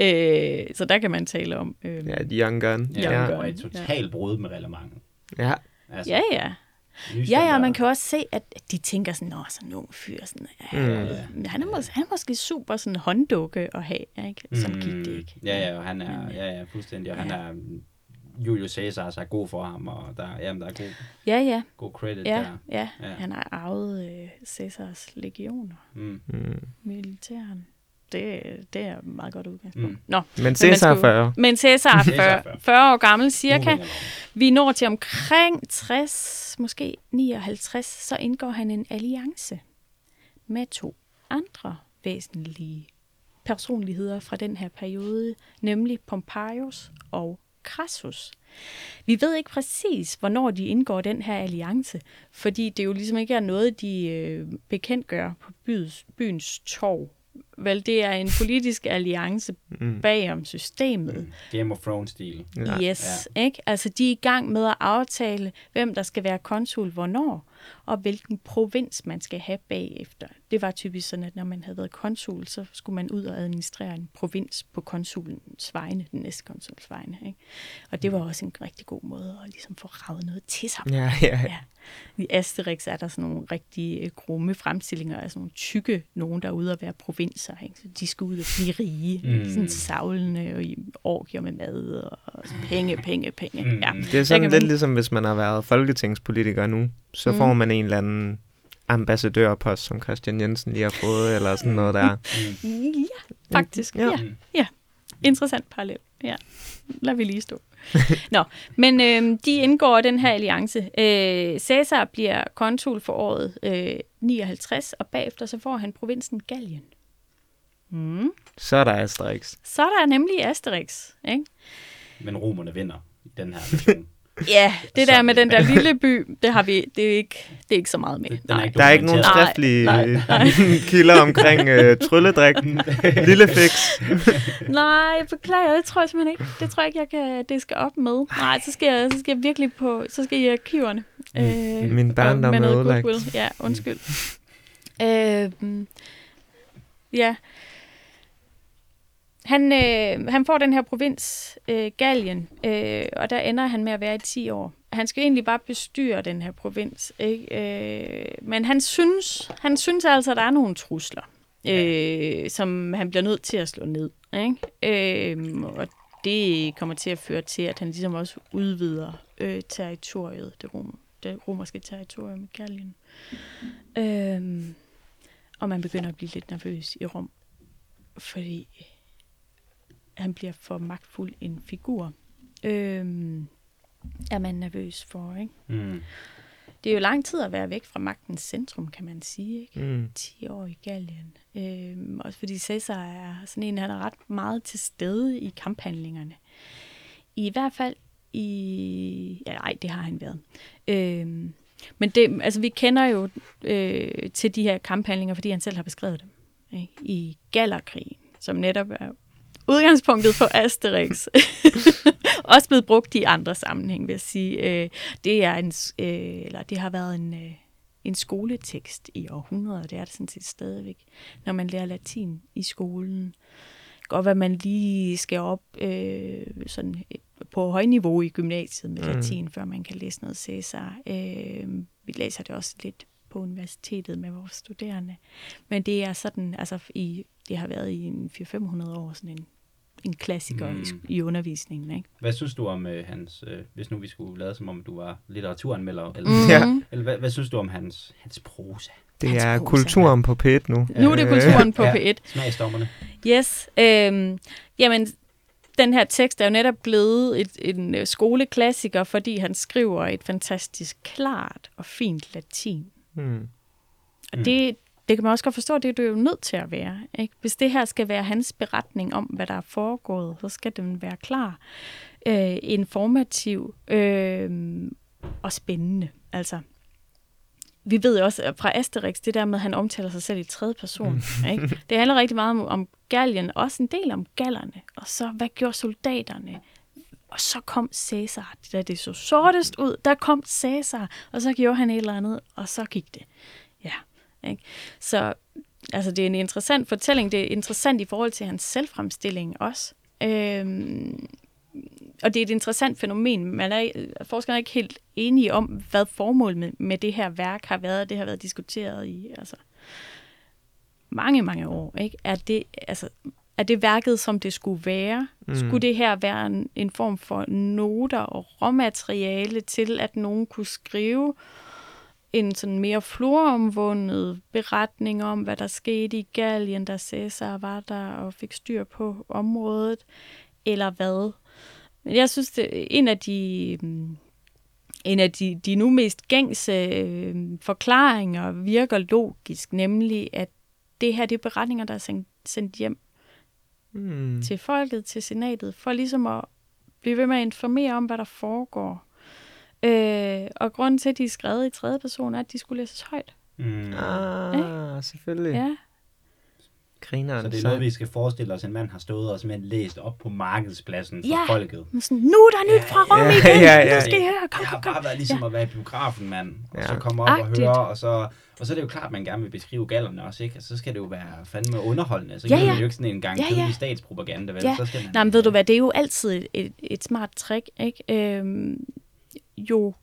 øh, så der kan man tale om. Øh, Ja, de young gun. Ja, Young ja. gun. og et totalt brud med reglementet. ja. Altså, ja, ja. Ja, ja, man kan også se, at de tænker sådan, nå, sådan nogle fyr, sådan, ja, Mm. mm. han, er måske, han er måske super sådan hånddukke at have, ikke? Som Mm, gik det ikke. Ja, ja, og han er, ja, ja, fuldstændig, og han Ja. er, Julius Caesar er god for ham, og der, jamen, der er god, Ja, ja, god credit ja, der. ja. Ja. Han har arvet øh, Caesars legioner, Mm. Mm. militæren. Det, det er et meget godt udgangspunkt. Mm. Nå, Men Cæsar er skulle- 40. men Caesar er Caesar er 40, 40. 40 år gammel cirka. Vi når til omkring 60, måske 59, så indgår han en alliance med to andre væsentlige personligheder fra den her periode, nemlig Pompeius og Crassus. Vi ved ikke præcis, hvornår de indgår den her alliance, fordi det jo ligesom ikke er noget, de øh, bekendtgør på byens, byens torv. Vel, det er en politisk alliance Mm. bag om systemet. Mm. Game of Thrones-stil. Ja. Yes, ikke? Altså, de er i gang med at aftale, hvem der skal være konsul hvornår, og hvilken provins man skal have bagefter. Det var typisk sådan, at når man havde været konsul, så skulle man ud og administrere en provins på konsulens vegne, den næste konsuls vegne. Ikke? Og det var også en rigtig god måde at ligesom få ravet noget til sig. Ja, ja. Ja. I Asterix er der sådan nogle rigtig øh, grumme fremstillinger af sådan nogle tykke nogen, der er ude at være provinser. Ikke? Så de skal ud og blive rige. Mm. Mm. Sådan savlende og i orgier med mad og penge, penge, penge. Mm. Ja. Det er sådan lidt man- ligesom, hvis man har været folketingspolitiker nu, så Mm. Får man en eller anden ambassadørpost, som Christian Jensen lige har fået, eller sådan noget der. Mm. Ja, faktisk. Ja. Ja. ja. Interessant parallel. Ja. Lad vi lige stå. <laughs> Nå, men øh, de indgår den her alliance. Øh, Caesar bliver konsul for året øh, 59, og bagefter så får han provinsen Gallien. Mm. Så er der Asterix. Så er der nemlig Asterix, ikke? Men romerne vinder i den her <laughs> version. Ja, det der med den der lille by, det har vi, det er ikke, det er ikke så meget med. Nej. Der er ikke nogen skriftlige Nej, nej. <laughs> kilder omkring øh, trylledrik. <laughs> Lille fix. Nej, jeg beklager, det tror jeg simpelthen ikke. Det tror jeg ikke, jeg kan, det skal op med. Nej, så skal jeg, så skal jeg virkelig på, så skal jeg i arkiverne. Øh, Min barndom med er noget ødelagt. Ja, undskyld. øh, ja. Han, øh, han får den her provins, øh, Gallien, øh, og der ender han med at være i 10 år. Han skal egentlig bare bestyre den her provins, ikke? Øh, men han synes, han synes altså, at der er nogle trusler, øh, som han bliver nødt til at slå ned. Ikke? Øh, og det kommer til at føre til, at han ligesom også udvider øh, territoriet, det, rom, det romerske territorium i Gallien. Øh, og man begynder at blive lidt nervøs i Rom, fordi han bliver for magtfuld en figur. Øhm, er man nervøs for, ikke? Mm. Det er jo lang tid at være væk fra magtens centrum, kan man sige, ikke? Mm. 10 år i Gallien. Øhm, også fordi Caesar er sådan en, han er ret meget til stede i kamphandlingerne. I hvert fald i... Ja, nej, det har han været. Øhm, men det, altså, vi kender jo øh, til de her kamphandlinger, fordi han selv har beskrevet dem. Ikke? I Gallerkrigen, som netop er udgangspunktet for Asterix. <laughs> Også blevet brugt i andre sammenhæng, vil jeg sige. Øh, det, er en, øh, eller det har været en, øh, en skoletekst i århundreder, det er det sådan set stadigvæk, når man lærer latin i skolen. godt at man lige skal op øh, sådan på højniveau i gymnasiet med Mm. latin, før man kan læse noget Cæsar. Øh, vi læser det også lidt på universitetet med vores studerende. Men det er sådan, altså i, det har været i en 400-500 år sådan en, en klassiker mm. i, Mm. i undervisningen. Ikke? Hvad synes du om øh, hans, øh, hvis nu vi skulle lade som om du var litteraturanmelder, eller, Mhm. Ja. eller hvad, hvad synes du om hans, hans prosa? Det Hans er prosa. kulturen på P1 nu. Nu er det Øh, kulturen på <laughs> ja. P1. Smagsdommerne? Yes. Øhm, jamen, den her tekst er jo netop blevet et, en øh, skoleklassiker, fordi han skriver et fantastisk klart og fint latin. Mm. Og Mm. det, det kan man også godt forstå, det er det jo nødt til at være. Ikke? Hvis det her skal være hans beretning om, hvad der er foregået, så skal den være klar, øh, informativ øh, og spændende. Altså, vi ved jo også fra Asterix, det der med, at han omtaler sig selv i tredje person. <laughs> Ikke? Det handler rigtig meget om, om Gallien, også en del om gallerne. Og så, hvad gjorde soldaterne? Og så kom Cæsar. Da det så sortest ud, der kom Cæsar, og så gjorde han et eller andet, og så gik det. Ikke? Så altså, det er en interessant fortælling. Det er interessant i forhold til hans selvfremstilling også. Øhm, og det er et interessant fænomen. Man er, forskerne er ikke helt enige om, hvad formålet med, med det her værk har været. Det har været diskuteret i altså, mange, mange år. Ikke? Er, det, altså, er det værket, som det skulle være? Mm. Skulle det her være en, en form for noter og råmateriale til, at nogen kunne skrive en sådan mere floromvundet beretning om, hvad der skete i Gallien, da Cæsar var der og fik styr på området, eller hvad? Men jeg synes, det en af de, mm, en af de, de nu mest gængse øh, forklaringer virker logisk, nemlig at det her det er beretninger, der er sendt, sendt hjem Mm. til folket, til senatet, for ligesom at blive ved med at informere om, hvad der foregår. Øh, og grunden til, at de er skrevet i tredje person, er, at de skulle læses højt. Mm. Ah, selvfølgelig. Ja, Grineren. Så det er noget, vi skal forestille os, en mand har stået og simpelthen læst op på markedspladsen for Ja. folket. men sådan, nu er der nyt fra Rom Ja, igen, ja, ja. nu skal I høre, kom, Det har bare været ligesom at være i biografen, mand. Og Ja. så komme op og Agtigt. høre, og så, og så er det jo klart, at man gerne vil beskrive gallerne også, ikke? Og så skal det jo være fandme underholdende. Så Ja, kan ja. det jo ikke sådan en gang Ja, ja, ja. ja. statspropaganda, vel? Ja. Så skal man, Nej, men ved du hvad, det er jo altid et, et, et smart trick, ikke? Øhm, jo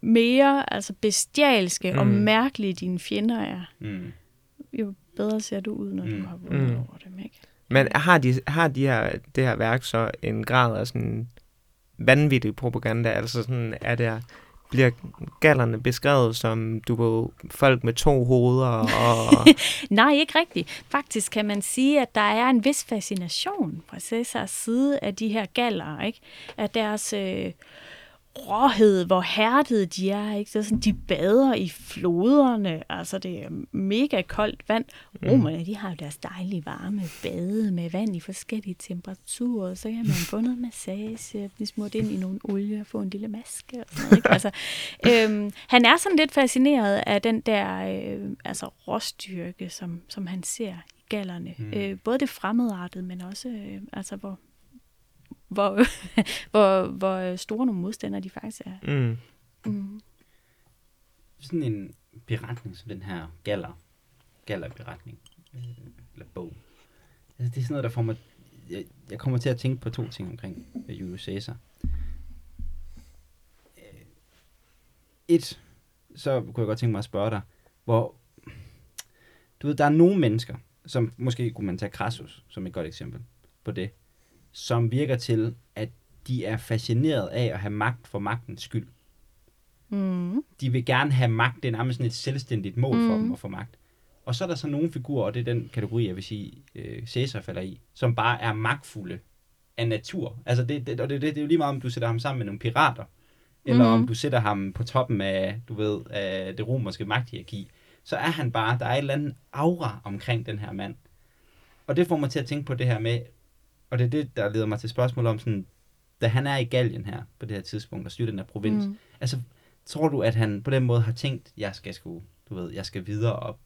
mere altså bestialske mm. og mærkelige dine fjender er, Mm. jo bedre ser du ud, når mm. Du har vundet Mm. over dem, ikke? Men har, de, har de her, det her værk så en grad af sådan vanvittig propaganda? Altså sådan, er der, bliver gallerne beskrevet som, du ved, folk med to hoveder og... <laughs> Nej, ikke rigtigt. Faktisk kan man sige, at der er en vis fascination fra Cæsars side af de her galler, ikke? Af deres øh, råhed, hvor hærdede de er, ikke? Så sådan, de bader i floderne, altså det er mega koldt vand. Romerne, de har jo deres dejlige varme bade med vand i forskellige temperaturer, så kan man få noget massage, blive smurt ind i nogle olie og få en lille maske og sådan noget, ikke? Altså, <laughs> øhm, han er sådan lidt fascineret af den der øh, altså råstyrke, som, som han ser i gallerne. Mm. Mm. Øh, både det fremmedartede, men også øh, altså hvor, hvor, <laughs> hvor, hvor store nogle modstandere de faktisk er. mm. Mm. Sådan en beretning som den her galler, galler-beretning, øh, eller bog. Altså, det er sådan noget, der får mig... Jeg, jeg kommer til at tænke på to ting omkring øh, Julius Caesar. Øh, Et, så kunne jeg godt tænke mig at spørge dig, hvor... Du ved, der er nogle mennesker, som måske kunne man tage Crassus som et godt eksempel på det, som virker til, at de er fascineret af at have magt for magtens skyld Mm. de vil gerne have magt. Det er nærmest sådan et selvstændigt mål mm. for Mm. dem at få magt. Og så er der så nogle figurer, og det er den kategori, jeg vil sige, øh, Caesar falder i, som bare er magtfulde af natur. Altså det, det, og det, det, det er jo lige meget, om du sætter ham sammen med nogle pirater, eller Mhm. om du sætter ham på toppen af, du ved, af det romerske magthierarki. Så er han bare, der er et eller andet aura omkring den her mand. Og det får mig til at tænke på det her med, og det er det, der leder mig til spørgsmål om sådan, da han er i Gallien her, på det her tidspunkt, og styrer den her provins, Mm. Altså, tror du, at han på den måde har tænkt, jeg skal sgu, du ved, jeg skal videre op?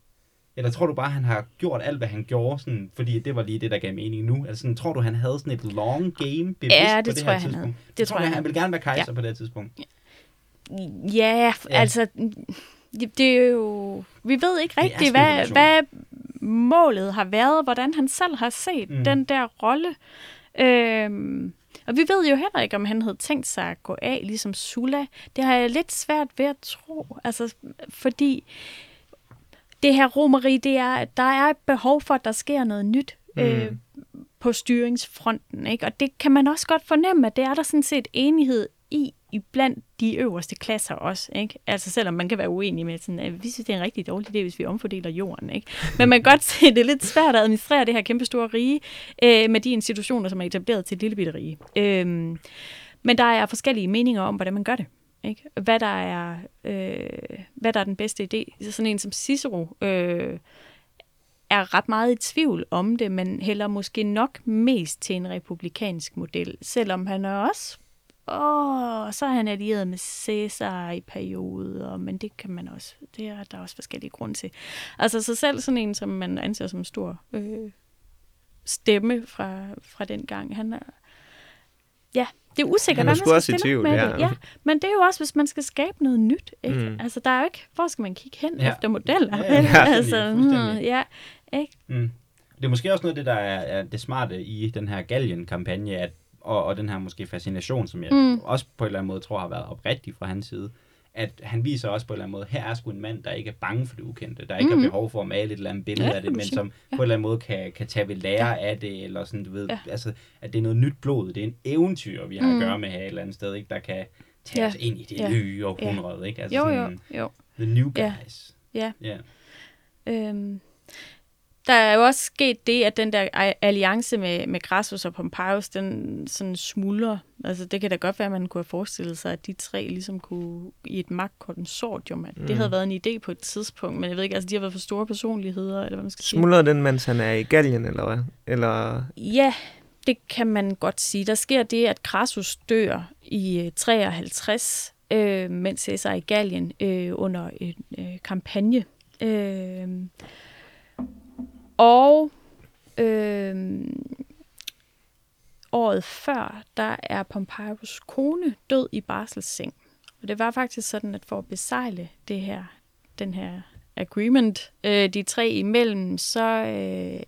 Eller tror du bare, at han har gjort alt, hvad han gjorde, sådan, fordi det var lige det, der gav mening nu? Altså, sådan, tror du, han havde sådan et long game bevidst Ja, på det det tror her jeg, han tidspunkt? havde. Det tror jeg, han han ville gerne være kejser ja. på det tidspunkt. Ja, Ja. altså, det, det er jo... Vi ved ikke rigtigt, hvad, hvad målet har været, hvordan han selv har set mm. den der rolle. Øhm, og vi ved jo heller ikke, om han havde tænkt sig at gå af, ligesom Sula. Det har jeg lidt svært ved at tro. Altså, fordi det her romeri, det er, at der er et behov for, at der sker noget nyt mm. øh, på styringsfronten. Ikke? Og det kan man også godt fornemme, at det er der sådan set enighed i, i blandt de øverste klasser også. Ikke? Altså selvom man kan være uenig med, sådan, at vi synes, det er en rigtig dårlig idé, hvis vi omfordeler jorden. Ikke? Men man kan godt <laughs> se, at det er lidt svært at administrere det her kæmpe store rige øh, med de institutioner, som er etableret til et lille bitte rige. Øh, men der er forskellige meninger om, hvordan man gør det. Ikke? Hvad, der er, øh, hvad der er den bedste idé. Så Sådan en som Cicero øh, er ret meget i tvivl om det, men hælder måske nok mest til en republikansk model, selvom han er også Åh, så er han allieret med Caesar i perioder, men det kan man også, det er der er også forskellige grunde til. Altså så selv sådan en, som man anser som en stor øh, stemme fra, fra den gang, han er, ja, det er usikkert, Han er hvad man også skal i stille tvivl, med ja. det. Ja, men det er jo også, hvis man skal skabe noget nyt, ikke? Mm. Altså der er jo ikke, hvor skal man kigge hen Ja. efter modeller? Ja, ja, <laughs> altså, hmm, ja, ikke? Mm. Det er måske også noget af det, der er, er det smarte i den her Gallien-kampagne, at, og, og den her måske fascination, som jeg mm. Også på en eller anden måde tror har været oprigtig fra hans side, at han viser også på en eller anden måde, her er sgu en mand, der ikke er bange for det ukendte, der ikke mm. Har behov for at male et eller andet billede Ja, af det, men som på en eller anden måde kan, kan tage ved lære ja. af det, eller sådan, du ved, ja. Ja. altså, at det er noget nyt blod, det er en eventyr, vi har mm. at gøre med her et eller andet sted, ikke, der kan tage Ja. os ind i det Ja. nye århundrede, ikke? Altså Jo, sådan, jo, jo. The new Ja. guys. Ja. Ja. Øhm, der er jo også sket det, at den der alliance med, med Crassus og Pompeius, den sådan smuldrer. Altså det kan da godt være, at man kunne have forestillet sig, at de tre ligesom kunne i et magtkonsortium, at det Mm. havde været en idé på et tidspunkt, men jeg ved ikke, altså de har været for store personligheder, eller hvad man skal sige. Smuldrer den, mens han er i Gallien, eller hvad? Eller... Ja, det kan man godt sige. Der sker det, at Crassus dør i øh, 53, øh, mens Caesar er i Gallien øh, under en øh, kampagne. Øh, og øh, året før, der er Pompeius kone død i barselsseng. Og det var faktisk sådan, at for at besejle det her, den her agreement, øh, de tre imellem, så øh,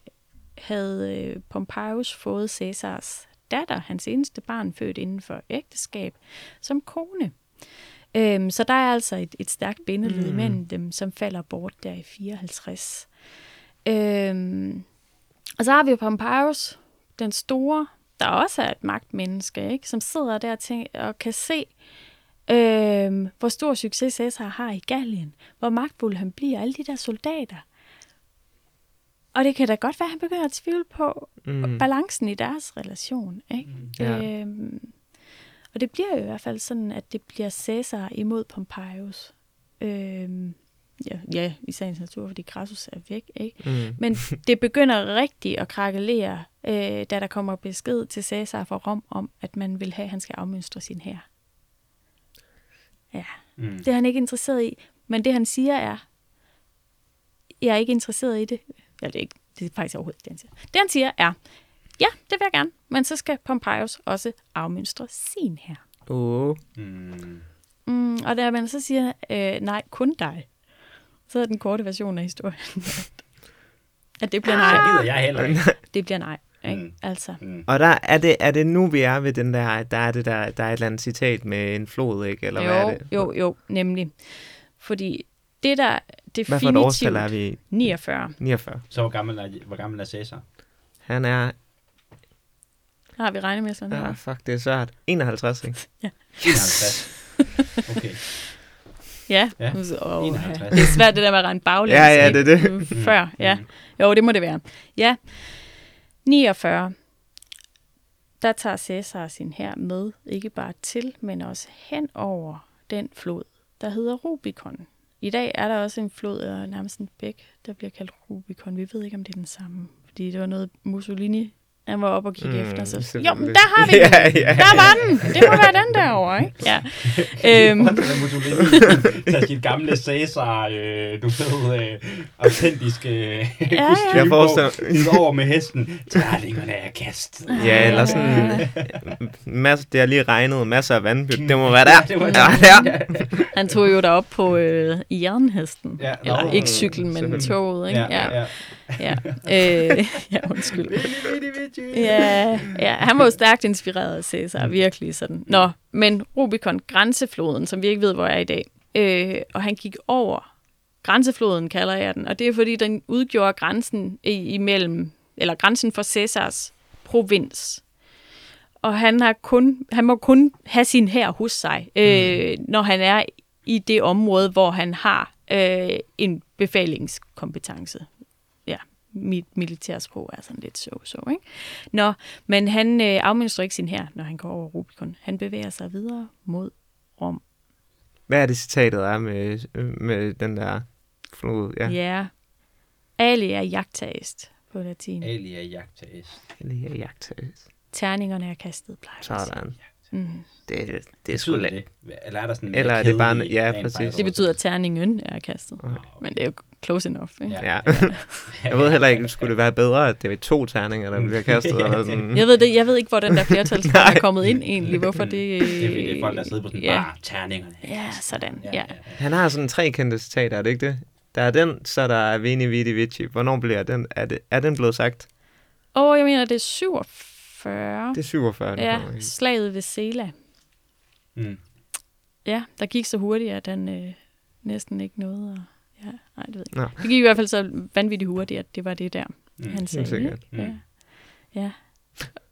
havde øh, Pompeius fået Caesars datter, hans eneste barn født inden for ægteskab, som kone. Øhm, så der er altså et, et stærkt bindeled mm. mellem dem, som falder bort der i 54. Øhm, og så har vi jo Pompeius, den store, der også er et magtmenneske, ikke? som sidder der og, tænker, og kan se, øhm, hvor stor succes Caesar har i Gallien, hvor magtfuld han bliver, alle de der soldater. Og det kan da godt være, at han begynder at tvivle på mm. balancen i deres relation. Ikke? Ja. Øhm, og det bliver jo i hvert fald sådan, at det bliver Caesar imod Pompeius. Øhm, ja, ja, i sagens natur, fordi Crassus er væk. Ikke? Mm. Men det begynder rigtig at krakelere, øh, da der kommer besked til Caesar fra Rom om, at man vil have, at han skal afmønstre sin her. Ja, Mm. det er han ikke interesseret i. Men det han siger er, jeg er ikke interesseret i det. Ja, det er, ikke, det er faktisk overhovedet ikke det, han siger. Det han siger er, ja, det vil jeg gerne, men så skal Pompeius også afmønstre sin her. Oh. Mm. Mm, og da man så siger, øh, nej, kun dig, så er den korte version af historien, <laughs> at det bliver nej. gider jeg heller ikke. <laughs> Det bliver nej. Ikke? Mm. Altså. Mm. Og der er det, er det nu, vi er ved den der, der er det der, der er et eller andet citat med en flod, ikke? Eller hvad er Jo, det? jo, jo, nemlig. Fordi det der Hvad for et årstal er definitivt vi i? 49, 49. Så hvor gammel er, hvor gammel er Cæsar? Han er, har vi regnet med sådan ja, her. fuck, det er svært. 51, ikke? <laughs> 51. Okay. Ja, Ja, oh, 51. det er svært det der med at regne baglæns. Ja, ja, det er det. Mm, Før, ja. Jo, det må det være. Ja, 49. Der tager Cæsar sin her med, ikke bare til, men også hen over den flod, der hedder Rubicon. I dag er der også en flod, og nærmest en bæk, der bliver kaldt Rubicon. Vi ved ikke, om det er den samme, fordi det var noget Mussolini Han var oppe og kigge mm, efter, så jo, men der har vi <laughs> den. ja, ja. Der var den. Det må være den derovre, ikke? Ja. <laughs> Øhm, <laughs> tager sit gamle Cæsar, øh, du ved, øh, autentiske øh, ja. kostume Jeg forestiller- over med hesten. Terningerne er kastet. Ja, eller sådan masser, det har lige regnet masser af vandbyt. Det må være der. det var Ja, der. han tog jo derop på øh, jernhesten. Ja, Eller ikke cyklen, men toget, ikke? Ja, ja. ja. Øh, <laughs> ja, undskyld. Ja, ja, han var jo stærkt inspireret af Cæsar, virkelig sådan. Nå, men Rubicon, grænsefloden, som vi ikke ved, hvor er i dag, øh, og han gik over grænsefloden, kalder jeg den, og det er fordi, den udgjorde grænsen imellem, eller grænsen for Cæsars provins. Og han, har kun, han må kun have sin her hos sig, øh, når han er i det område, hvor han har øh, en befalingskompetence. Ja, mit militærsprog er sådan lidt så, ikke? Nå, men han øh, afmønstrer ikke sin her, når han går over Rubicon. Han bevæger sig videre mod Rom. Hvad er det citatet er med, med den der flod? Ja. Ja. Alia jagttagest på latin. Alia jagttages. Lige jagttages. Terningerne er kastet, plejer. Sådan. Mm. Det, det, det er sgu det? Eller er der sådan Eller er det bare ja, præcis. Det betyder, at terningen er kastet. Men det er jo close enough, ikke? Ja. Ja. Jeg ved heller ikke, skulle det være bedre, at det er to terninger, der bliver kastet? <laughs> eller sådan. Jeg ved, det, jeg ved ikke, hvor den der flertalsgrad <laughs> er kommet ind egentlig. Hvorfor det... Det er fordi, det er folk, der sidder på sådan ja. bare terningerne. Ja, sådan. Ja. Han har sådan tre kendte citater, er det ikke det? Der er den, så der er Vini Vidi Vici. Hvornår bliver den? Er, det, er den blevet sagt? Åh, jeg mener, det er 47. Det er 47. den ja, slaget ved Sela. Mm. Ja, der gik så hurtigt, at han øh, næsten ikke nåede at... Ja, nej, det ved jeg ikke. Det gik i hvert fald så vanvittigt hurtigt, at det var det der, Mm. han sagde. sikkert. ikke? Ja. Mm. ja.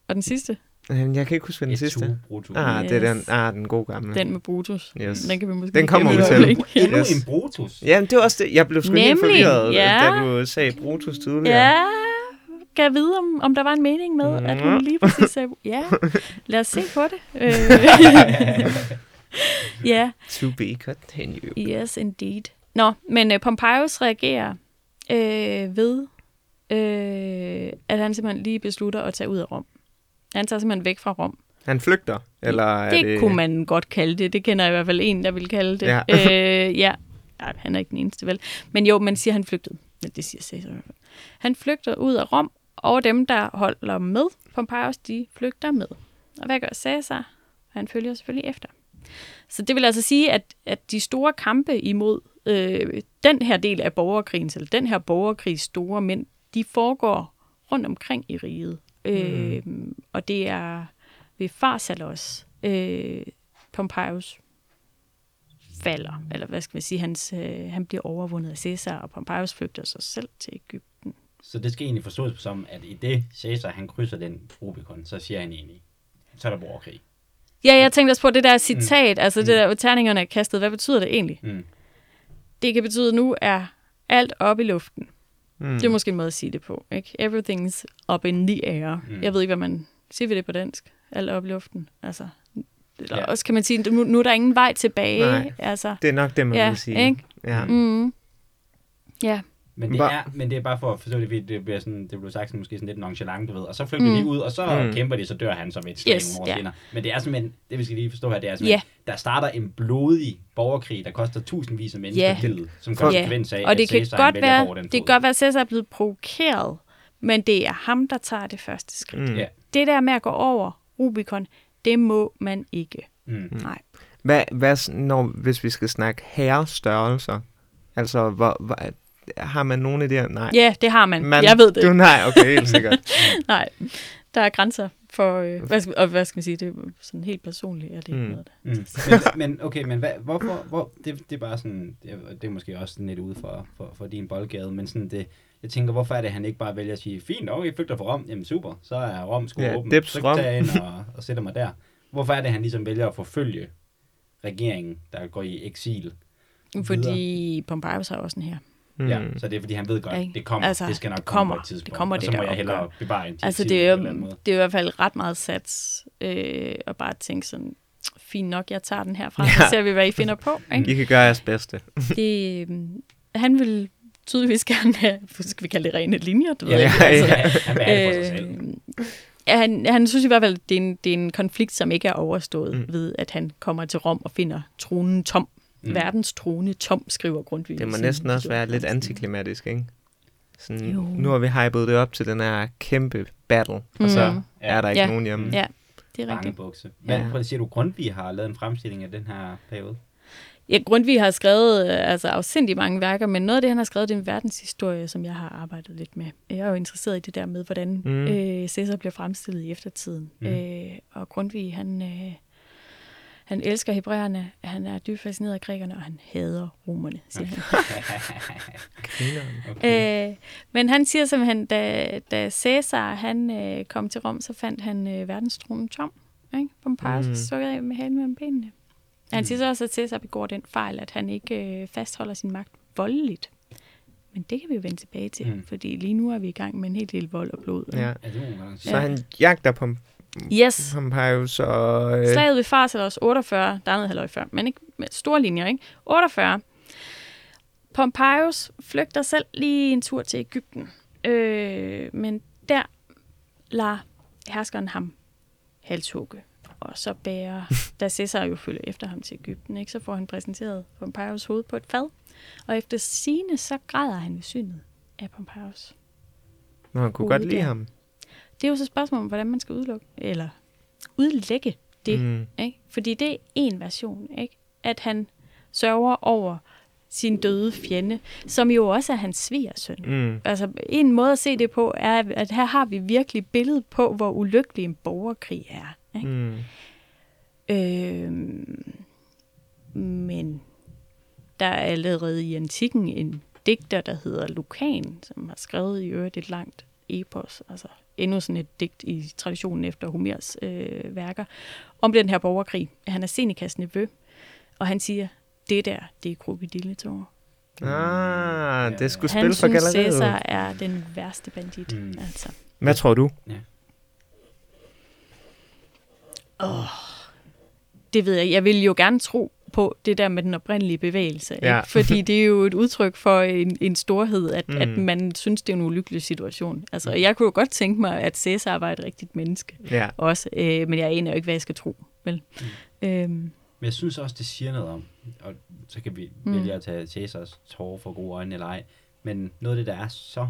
Og den sidste, Jamen, Jeg kan ikke huske, hvad den Et sidste. tu, brutu. Ah, det er den, Yes. ah, den gode gamle. den med Brutus, Yes. den kan vi måske Den kommer vi til. Endnu Yes. en Brutus. Jamen, det var også det. Jeg blev sgu helt forvirret, ja. da du sagde Brutus tidligere. Ja, kan jeg vide, om, om der var en mening med, at hun lige præcis sagde... Ja, lad os se på det. <laughs> Øh, <laughs> ja, To be continued. yes indeed. Nå, men uh, Pompeius reagerer øh, ved, øh, at han simpelthen lige beslutter at tage ud af Rom. Han tager simpelthen væk fra Rom. Han flygter, eller er det, det... det kunne man godt kalde det. Det kender jeg i hvert fald en, der vil kalde det. Ja. øh, ja. ja, han er ikke den eneste vel. Men jo, man siger, han flygtede. Ja, det siger Caesar i hvert fald. Han flygter ud af Rom, og dem, der holder med Pompeius, de flygter med. Og hvad gør Caesar? Han følger selvfølgelig efter. Så det vil altså sige, at, at de store kampe imod øh, den her del af borgerkrigen, eller den her borgerkrigs store mænd, de foregår rundt omkring i riget. Mm. Øh, og det er ved Farsalos, øh, Pompeius falder, eller hvad skal man sige, hans, øh, han bliver overvundet af Caesar, og Pompeius flygter sig selv til Ægypten. Så det skal egentlig forstås som, at i det Caesar, han krydser den Rubicon, så siger han egentlig, så er der borgerkrig. Ja, jeg tænkte også på det der citat, mm. altså det der, hvor terningerne er kastet, hvad betyder det egentlig? Mm. Det kan betyde, at nu er alt op i luften. Mm. Det er måske en måde at sige det på, ikke? Everything's up in the air. Mm. Mm. Jeg ved ikke, hvad man... Siger vi det på dansk? Alt op i luften. Altså, eller ja. også kan man sige, nu, nu er der ingen vej tilbage. Nej. Altså, Det er nok det, man Ja, vil sige. ikke? Ja. mm. Ja, Men det, er, men det er bare for at forstå det, fordi det bliver sådan, det blev sagt sådan, måske sådan lidt nonchalant, du ved. Og så flygter Mm. de ud, og så Mm. mm. kæmper de, så dør han så ved et slag Yes, nogle år ja. senere. Men det er simpelthen, det vi skal lige forstå her, det er simpelthen, der starter en blodig borgerkrig, der koster tusindvis af mennesker Ja. livet, som konsekvens af, og det at kan han godt være, over den det kan godt være, at Cæsar er blevet provokeret, men det er ham, der tager det første skridt. Mm. Ja. Det der med at gå over Rubicon, det må man ikke. Mm. Nej. Hvad, hvad, når, hvis vi skal snakke herrestørrelser, altså, hvor, hvor, har man nogle af de her? Nej. Ja, det har man. Man, jeg ved det. Du, nej, okay, helt <laughs> sikkert. Nej, der er grænser for, øh, hvad skal, og hvad skal man sige, det er sådan helt personligt, er det ikke Mm. noget. Mm. Men, men okay, men hvad, hvorfor, hvor, det, det er bare sådan, det er, det er måske også sådan lidt ude for, for, for din boldgade, men sådan det, jeg tænker, hvorfor er det, at han ikke bare vælger at sige, fint, okay, jeg flygter fra Rom, jamen super, så er Rom sgu Ja, åben, dips så Rom. tager jeg ind og, <laughs> og sætter mig der. Hvorfor er det, at han ligesom vælger at forfølge regeringen, der går i eksil? Fordi Pompeius har også en her. Mm. Ja, så det er, fordi han ved godt, Ikke? det kommer, Altså, det skal nok det komme, kommer. på et tidspunkt, Det kommer og så det må jeg hellere opgør. bevare en Altså, det er, jo, det er i hvert fald ret meget sats øh, at bare tænke sådan, fint nok, jeg tager den herfra, Ja. så ser vi, hvad I finder på. Ikke? I kan gøre jeres bedste. Det, øh, han vil tydeligvis gerne have, <laughs> skal vi kalde det rene linjer, du Ja, ved ja, ikke, altså, Ja, for sig selv. Øh, ja, han, han synes i hvert fald, at det er en, det er en konflikt, som ikke er overstået mm. ved, at han kommer til Rom og finder tronen tom. Mm. Mm. Verdens trone tom, skriver Grundtvig. Det må næsten også være lidt antiklimatisk, ikke? Sådan, Jo. nu har vi hypet det op til den her kæmpe battle, og så Mm. er der ikke Ja. nogen hjemme. Ja, det er rigtigt. Bangebukse. Hvad, Ja. prøv at sige, du Grundtvig har lavet en fremstilling af den her periode? Ja, Grundtvig har skrevet øh, altså, afsindig mange værker, men noget af det, han har skrevet, det er en verdenshistorie, som jeg har arbejdet lidt med. Jeg er jo interesseret i det der med, hvordan Mm. mm. øh, Cæsar bliver fremstillet i eftertiden. Mm. Mm. Øh, og Grundtvig, han, øh, han elsker hebræerne, han er dybt fascineret af grækerne, og han hader romerne, siger han. Okay. <laughs> Øh, men han siger simpelthen, da, da Cæsar han, øh, kom til Rom, så fandt han øh, verdenstronen tom. Ikke? Pompejus Mm. mm. så af med halen mellem benene. Han Mm. siger så også, at Cæsar begår den fejl, at han ikke øh, fastholder sin magt voldeligt. Men det kan vi jo vende tilbage til, Mm. mm. fordi lige nu er vi i gang med en helt del vold og blod. Ja. Ja, det må man sige. Så han jagter på Yes. Pompejus og... Øh, Slaget ved Farsalos 48, der er noget halvøj før, men ikke med store linjer, ikke? 48. Pompejus flygter selv lige en tur til Ægypten. Øh, men der lader herskeren ham halshugge. Og så bærer, <laughs> da Caesar jo følger efter ham til Ægypten, ikke, så får han præsenteret Pompejus hoved på et fad. Og efter sine så græder han ved synet af Pompejus. Nå, han kunne hovedet godt lide der. ham. Det er jo så et spørgsmål om, hvordan man skal udelukke, eller udlægge det. Mm. Ikke? Fordi det er en version, ikke? at han sørger over sin døde fjende, som jo også er hans svigersøn. Mm. Altså, en måde at se det på er, at her har vi virkelig billedet på, hvor ulykkelig en borgerkrig er. Ikke? Mm. Øhm, men der er allerede i antikken en digter, der hedder Lukan, som har skrevet i øvrigt et langt epos, altså endnu sådan et digt i traditionen efter Homers øh, værker, om den her borgerkrig. Han er Senecas nevø, og han siger, det der, det er krokodilletårer. Ah, det skulle Han spille for synes, galleriet. Cæsar er den værste bandit. Mm. Altså. Hvad tror du? Det ved jeg. Jeg vil jo gerne tro på det der med den oprindelige bevægelse. Ja. Ikke? Fordi det er jo et udtryk for en, en storhed, at, Mm. at man synes, det er en ulykkelig situation. Altså, Mm. jeg kunne jo godt tænke mig, at Cæsar var et rigtigt menneske Ja. også, øh, men jeg aner jo ikke, hvad jeg skal tro. Vel? Mm. Øhm, Men jeg synes også, det siger noget om, og så kan vi mm. vælge at tage Cæsars tårer for gode øjne eller ej, men noget af det, der er så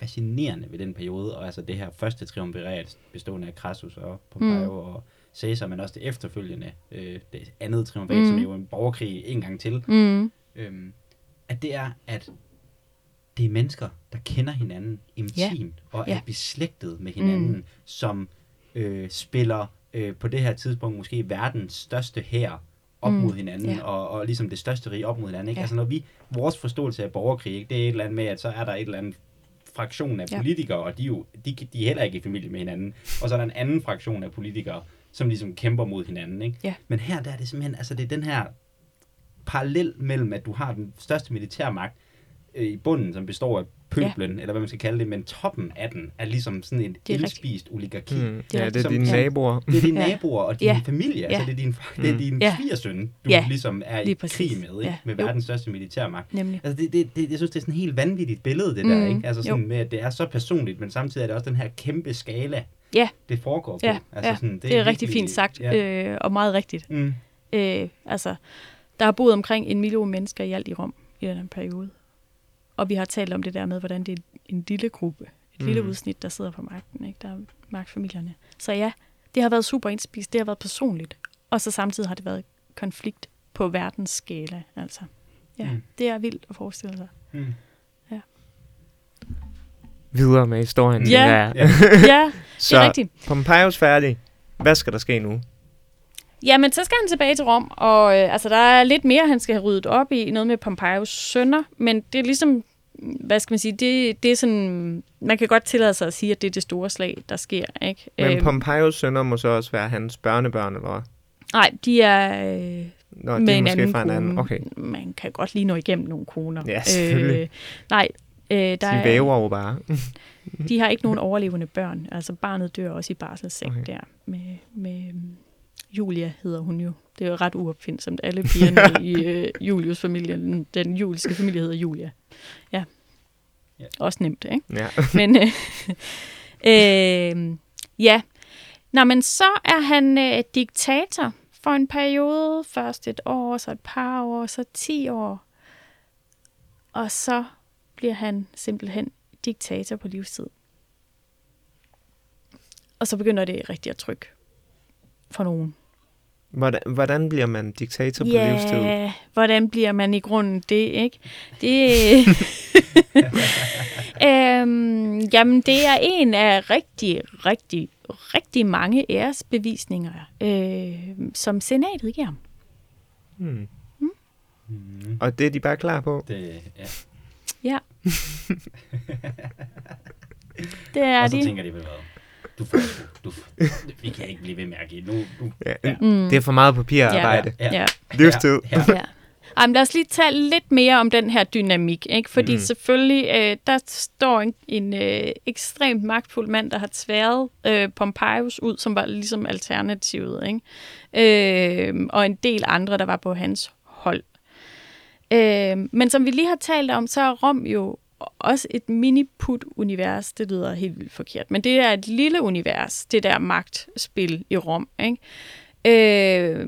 fascinerende ved den periode, og altså det her første triumvirat bestående af Crassus og Pompeo mm. og Caesar, men også det efterfølgende, øh, det andet triumvirat, mm. Som er jo en borgerkrig en gang til, mm, øhm, at det er, at det er mennesker, der kender hinanden intimt, og Ja. er beslægtet med hinanden, Mm. som øh, spiller øh, på det her tidspunkt måske verdens største hær op Mm. mod hinanden, Ja. og, og ligesom det største rige op mod hinanden. Ikke? Ja. Altså når vi, vores forståelse af borgerkrig, ikke, det er et eller andet med, at så er der et eller andet fraktion af Ja. politikere, og de jo de, de er heller ikke i familie med hinanden. Og så er der en anden fraktion af politikere, som ligesom kæmper mod hinanden. Ikke? Ja. Men her der er det simpelthen, altså det er den her parallel mellem, at du har den største militærmagt øh, i bunden, som består af pøblen, ja. eller hvad man skal kalde det, men toppen af den er ligesom sådan en Det indspist oligarki. Mm. Mm. Det er Ja, det er rigtigt. dine Som- naboer. Det er dine <laughs> naboer og din Ja. familie, Ja. altså det er din, det er Mm. din Ja. svigersøn, du Ja. ligesom er i krig med, ikke? Ja. med verdens største militærmagt. nemlig. Altså det, det, det, jeg synes, det er sådan et helt vanvittigt billede, det der, Mm, ikke? Altså sådan jo. med, at det er så personligt, men samtidig er det også den her kæmpe skala, Ja. det foregår på. Ja, altså ja. sådan, Det er rigtig fint sagt, Ja. øh, og meget rigtigt. Mm. Øh, altså, der er boet omkring en million mennesker i alt i Rom i den periode. Og vi har talt om det der med, hvordan det er en lille gruppe, et mm. lille udsnit, der sidder på magten. Ikke? Der er magtfamilierne. Så ja, det har været super indspist, det har været personligt. Og så samtidig har det været konflikt på verdens skala. Altså. Ja, mm. det er vildt at forestille sig. Mm. Videre med historien. Ja. Ja. <laughs> Ja, det er Så rigtigt. Pompejus færdig. Hvad skal der ske nu? Jamen, så skal han tilbage til Rom, og øh, altså, der er lidt mere, han skal have ryddet op i, noget med Pompejus sønner, men det er ligesom, hvad skal man sige, det, det er sådan, man kan godt tillade sig at sige, at det er det store slag, der sker, ikke? Men Øhm, Pompejus sønner må så også være hans børnebørn, eller hvad? Nej, de er øh, Nå, med de er en måske anden fra en anden. Okay. Man kan godt lige nå igennem nogle koner. Ja, selvfølgelig. Øh, nej, øh, der De er, væver jo bare. <laughs> de har ikke nogen overlevende børn. Altså barnet dør også i barselsseng Okay. der. Med, med øhm, Julia hedder hun jo. Det er jo ret uopfindsomt. Alle pigerne <laughs> i øh, Julius familien, den juliske familie hedder Julia. Ja. Ja. Også nemt, ikke? Ja. <laughs> Men øh, øh, ja, Nå, men så er han øh, diktator for en periode. Først et år, så et par år, så ti år. Og så bliver han simpelthen diktator på livstid. Og så begynder det rigtig at trykke for nogen. Hvordan, hvordan bliver man diktator på Ja, livstid? hvordan bliver man i grunden det, ikke? Det, <laughs> øhm, jamen, det er en af rigtig, rigtig, rigtig mange æresbevisninger, øh, som senatet giver ham. Hmm. Mm. Og det er de bare klar på? Det, ja. Ja. Det er og så de. tænker de vel, hvad? Du får, du, vi kan ikke blive ved med at give. Nu, nu, Ja. Ja. Mm. Det er for meget papirarbejde. Ja. Ja. Livstid. Ja, ja. Ja. Ej, men lad os lige tage lidt mere om den her dynamik, ikke? Fordi mm. selvfølgelig, øh, der står en, en øh, ekstremt magtfuld mand, der har tværet øh, Pompeius ud, som var ligesom alternativet, ikke? Øh, og en del andre, der var på hans hold. Øh, men som vi lige har talt om, så er Rom jo også et miniput-univers. Det lyder helt vildt forkert, men det er et lille univers, det der magtspil i Rom, ikke? Øh,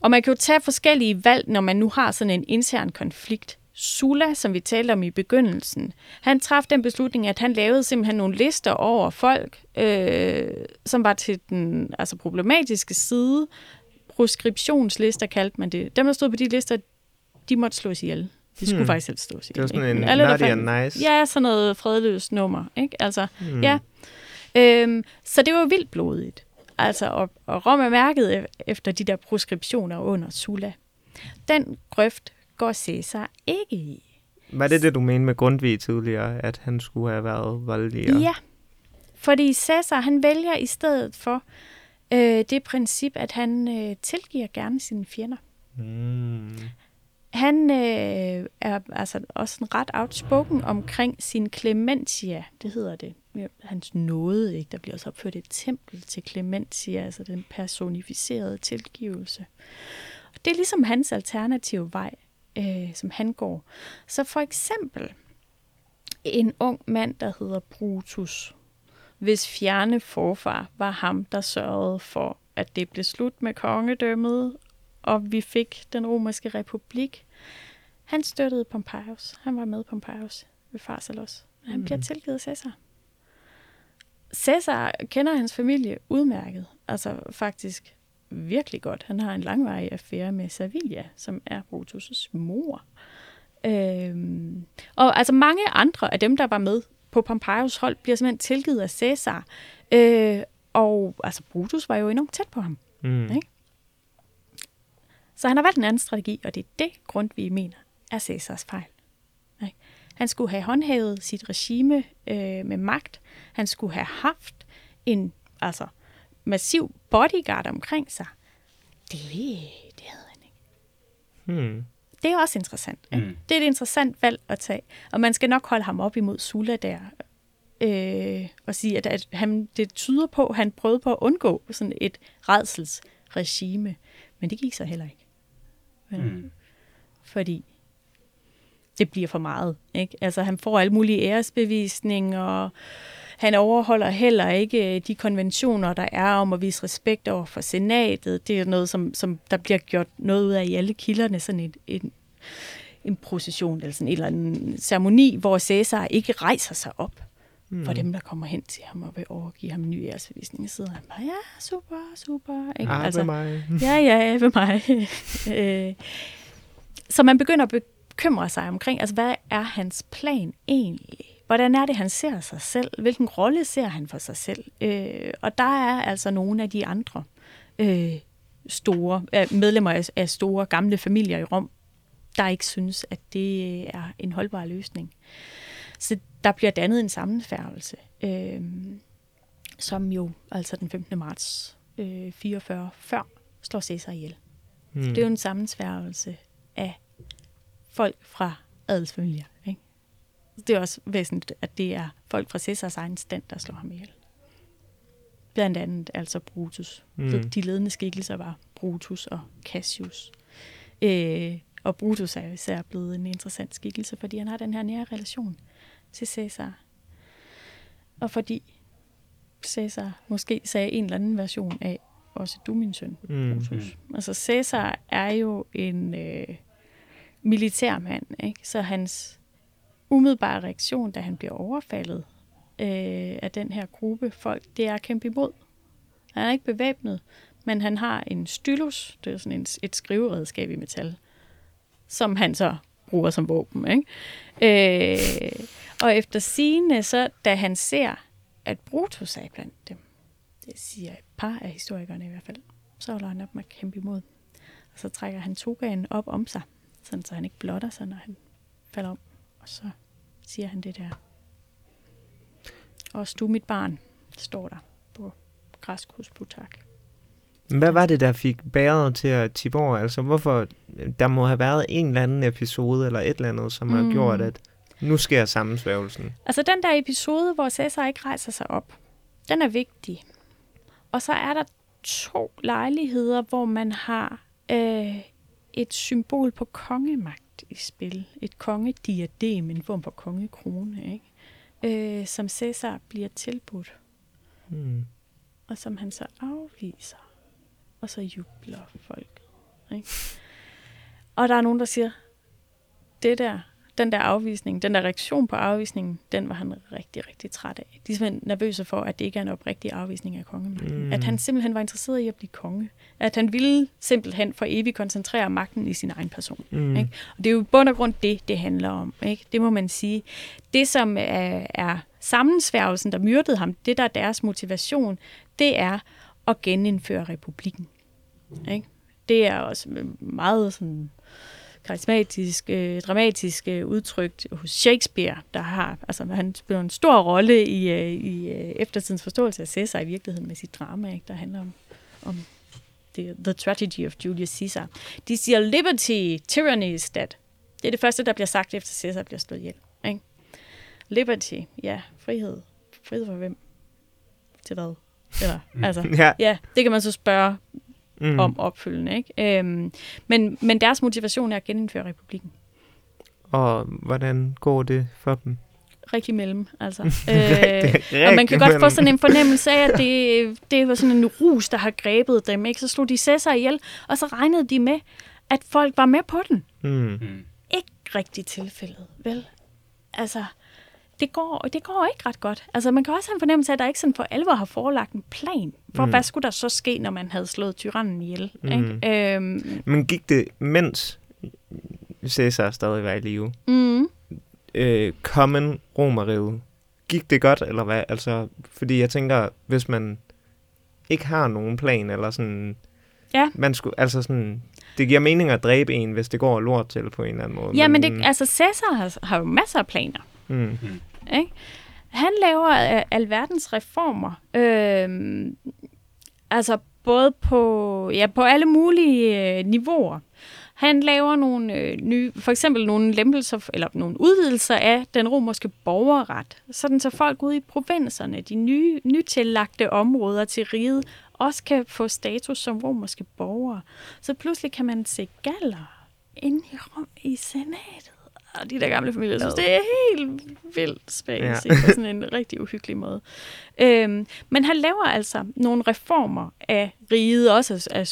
og man kan jo tage forskellige valg, når man nu har sådan en intern konflikt. Sulla, som vi talte om i begyndelsen, han traf den beslutning, at han lavede simpelthen nogle lister over folk, øh, som var til den altså problematiske side. Proskriptionslister kaldte man det. Dem, der stod på de lister, de måtte slås ihjel. De skulle Hmm. faktisk helst slås ihjel. Det var sådan ikke? en alle, naughty fandt- and nice. Ja, sådan noget fredløst nummer. Ikke? Altså, Hmm. Ja. Øhm, så det var vildt blodigt. Altså, og, og Rom er mærket e- efter de der proskriptioner under Sulla. Den grøft går Caesar ikke i. Var det det, du mente med Grundtvig tidligere, at han skulle have været voldeligere? Ja, fordi Caesar, han vælger i stedet for øh, det princip, at han øh, tilgiver gerne sine fjender. Mm. Han øh, er altså også en ret outspoken omkring sin Clementia, det hedder det. Hans nåde, ikke? Der bliver også opført et tempel til Clementia, altså den personificerede tilgivelse. Og det er ligesom hans alternative vej, øh, som han går. Så for eksempel en ung mand, der hedder Brutus, hvis fjerne forfar var ham, der sørgede for, at det blev slut med kongedømmet, og vi fik den romerske republik. Han støttede Pompeius. Han var med Pompeius ved Pharsalos. Han bliver Mhm. tilgivet Caesar. Caesar kender hans familie udmærket. Altså faktisk virkelig godt. Han har en langvarig affære med Servilia, som er Brutus' mor. Øhm, og altså mange andre af dem, der var med på Pompeius hold, bliver simpelthen tilgivet af Caesar. Øh, og altså Brutus var jo enormt tæt på ham. Mm. Ikke? Så han har valgt en anden strategi, og det er det, Grundtvig mener, er Cæsars fejl. Ikke? Han skulle have håndhævet sit regime øh, med magt. Han skulle have haft en altså, massiv bodyguard omkring sig. Det, det havde han ikke. Mm. Det er også interessant. Ikke? Mm. Det er et interessant valg at tage. Og man skal nok holde ham op imod Sulla der. Øh, og sige, at, at han, det tyder på, at han prøvede på at undgå sådan et redselsregime. Men det gik så heller ikke. Øh, Mm. Fordi det bliver for meget. Ikke? Altså, han får alle mulige æresbevisninger, og han overholder heller ikke øh, de konventioner, der er om at vise respekt over for senatet. Det er noget, som, som der bliver gjort noget ud af i alle kilderne, sådan et, en, en procession eller sådan en eller en ceremoni, hvor Cæsar ikke rejser sig op Mm. for dem, der kommer hen til ham og vil overgive ham en ny æresbevisning. Så sidder han bare, ja, super, super. Ikke? Ah, altså, mig. <laughs> Ja, ja, ved mig. <laughs> Øh, så man begynder at bekymre sig omkring, altså hvad er hans plan egentlig? Hvordan er det, han ser sig selv? Hvilken rolle ser han for sig selv? Øh, og der er altså nogle af de andre øh, store medlemmer af, af store gamle familier i Rom, der ikke synes, at det er en holdbar løsning. Så der bliver dannet en sammenfærgelse, øh, som jo altså den 15. marts øh, 44 før slår Caesar ihjel. Mm. Det er jo en sammensværgelse af folk fra adelsfamilier. Ikke? Det er også væsentligt, at det er folk fra Caesars egen stand, der slår ham ihjel. Blandt andet altså Brutus. Mm. De ledende skikkelser var Brutus og Cassius. Øh, og Brutus er jo især blevet en interessant skikkelse, fordi han har den her nære relation til Cæsar. Og fordi Cæsar måske sagde en eller anden version af, også du min søn, Mm. Brutus. Altså Cæsar er jo en øh, militærmand, ikke? så hans umiddelbare reaktion, da han bliver overfaldet øh, af den her gruppe folk, det er at kæmpe imod. Han er ikke bevæbnet, men han har en stylus, det er sådan en, et skriveredskab i metal, som han så bruger som våben. Ikke? Øh, og efter sigende, så da han ser, at Brutus er blandt dem, det siger et par af historikerne i hvert fald, så holder han op med at kæmpe imod. Og så trækker han togaen op om sig, sådan så han ikke blotter sig, når han falder om. Og så siger han det der. Også du, mit barn, står der på græsk hos Plutark. Hvad var det, der fik bæret til at tippe over? Altså, hvorfor... Der må have været en eller anden episode eller et eller andet, som har Mm. gjort, at nu sker sammensværgelsen. Altså den der episode, hvor Cæsar ikke rejser sig op, den er vigtig. Og så er der to lejligheder, hvor man har øh, et symbol på kongemagt i spil. Et kongediadem, en form for kongekrone, ikke? Øh, som Cæsar bliver tilbudt, Hmm. og som han så afviser. Og så jubler folk. Ikke? <laughs> Og der er nogen, der siger, det der, den der afvisning, den der reaktion på afvisningen, den var han rigtig, rigtig træt af. De er simpelthen nervøse for, at det ikke er en oprigtig afvisning af kongemagten. Mm. Mm. At han simpelthen var interesseret i at blive konge. At han ville simpelthen for evigt koncentrere magten i sin egen person. Mm. Ikke? Og det er jo i bund og grund det, det handler om. Ikke? Det må man sige. Det, som er, er sammensværgelsen, der myrdede ham, det der er deres motivation, det er at genindføre republikken. Ikke? Det er også meget sådan karismatisk, øh, dramatisk øh, udtrykt hos Shakespeare, der har, altså han spiller en stor rolle i, øh, i øh, eftertidens forståelse af Caesar i virkeligheden med sit drama, ikke? der handler om, om the, the Tragedy of Julius Caesar. De siger, liberty, tyranny is dead. Det er det første, der bliver sagt, efter Caesar bliver slået ihjel. Ikke? Liberty, ja, frihed. Frihed for hvem? Til hvad? Eller, altså, Ja. ja, det kan man så spørge Mm. om opfølgende. Ikke? Øhm, men, men deres motivation er at genindføre republikken. Og hvordan går det for dem? Rigtig mellem, altså. <laughs> Rigtig øh, og man kan godt få mellem. sådan en fornemmelse af, at det, det var sådan en rus, der har grebet dem. Ikke? Så slog de Cæsar ihjel, og så regnede de med, at folk var med på den. Mm. Mm. Ikke rigtig tilfældet, vel? Altså, det går, det går ikke ret godt. Altså, man kan også have en fornemmelse af, at der ikke sådan for alvor har forelagt en plan for, Mm. hvad skulle der så ske, når man havde slået tyrannen ihjel. Mm. Ikke? Øhm, Men gik det, mens Cæsar stadig var i live, mm, øh, kommen romeriet, gik det godt, eller hvad? Altså, fordi jeg tænker, hvis man ikke har nogen plan, eller sådan... Ja. Man skulle, altså sådan... Det giver mening at dræbe en, hvis det går lort til på en eller anden måde. ja, men det, altså, Cæsar har, har jo masser af planer. Mm. Ikke? Han laver øh, alverdens reformer. Øh, altså både på, ja, på alle mulige øh, niveauer. Han laver nogle øh, nye, for eksempel nogle lempelser, eller nogle udvidelser af den romerske borgerret, sådan så folk ude i provinserne, de nye, nytillagte områder til riget, også kan få status som romerske borgere. Så pludselig kan man se galler inde i Rom i senatet. Og de der gamle familier synes, det er helt vildt space Ja. på sådan en <laughs> rigtig uhyggelig måde. Øhm, men han laver altså nogle reformer af riget, også af-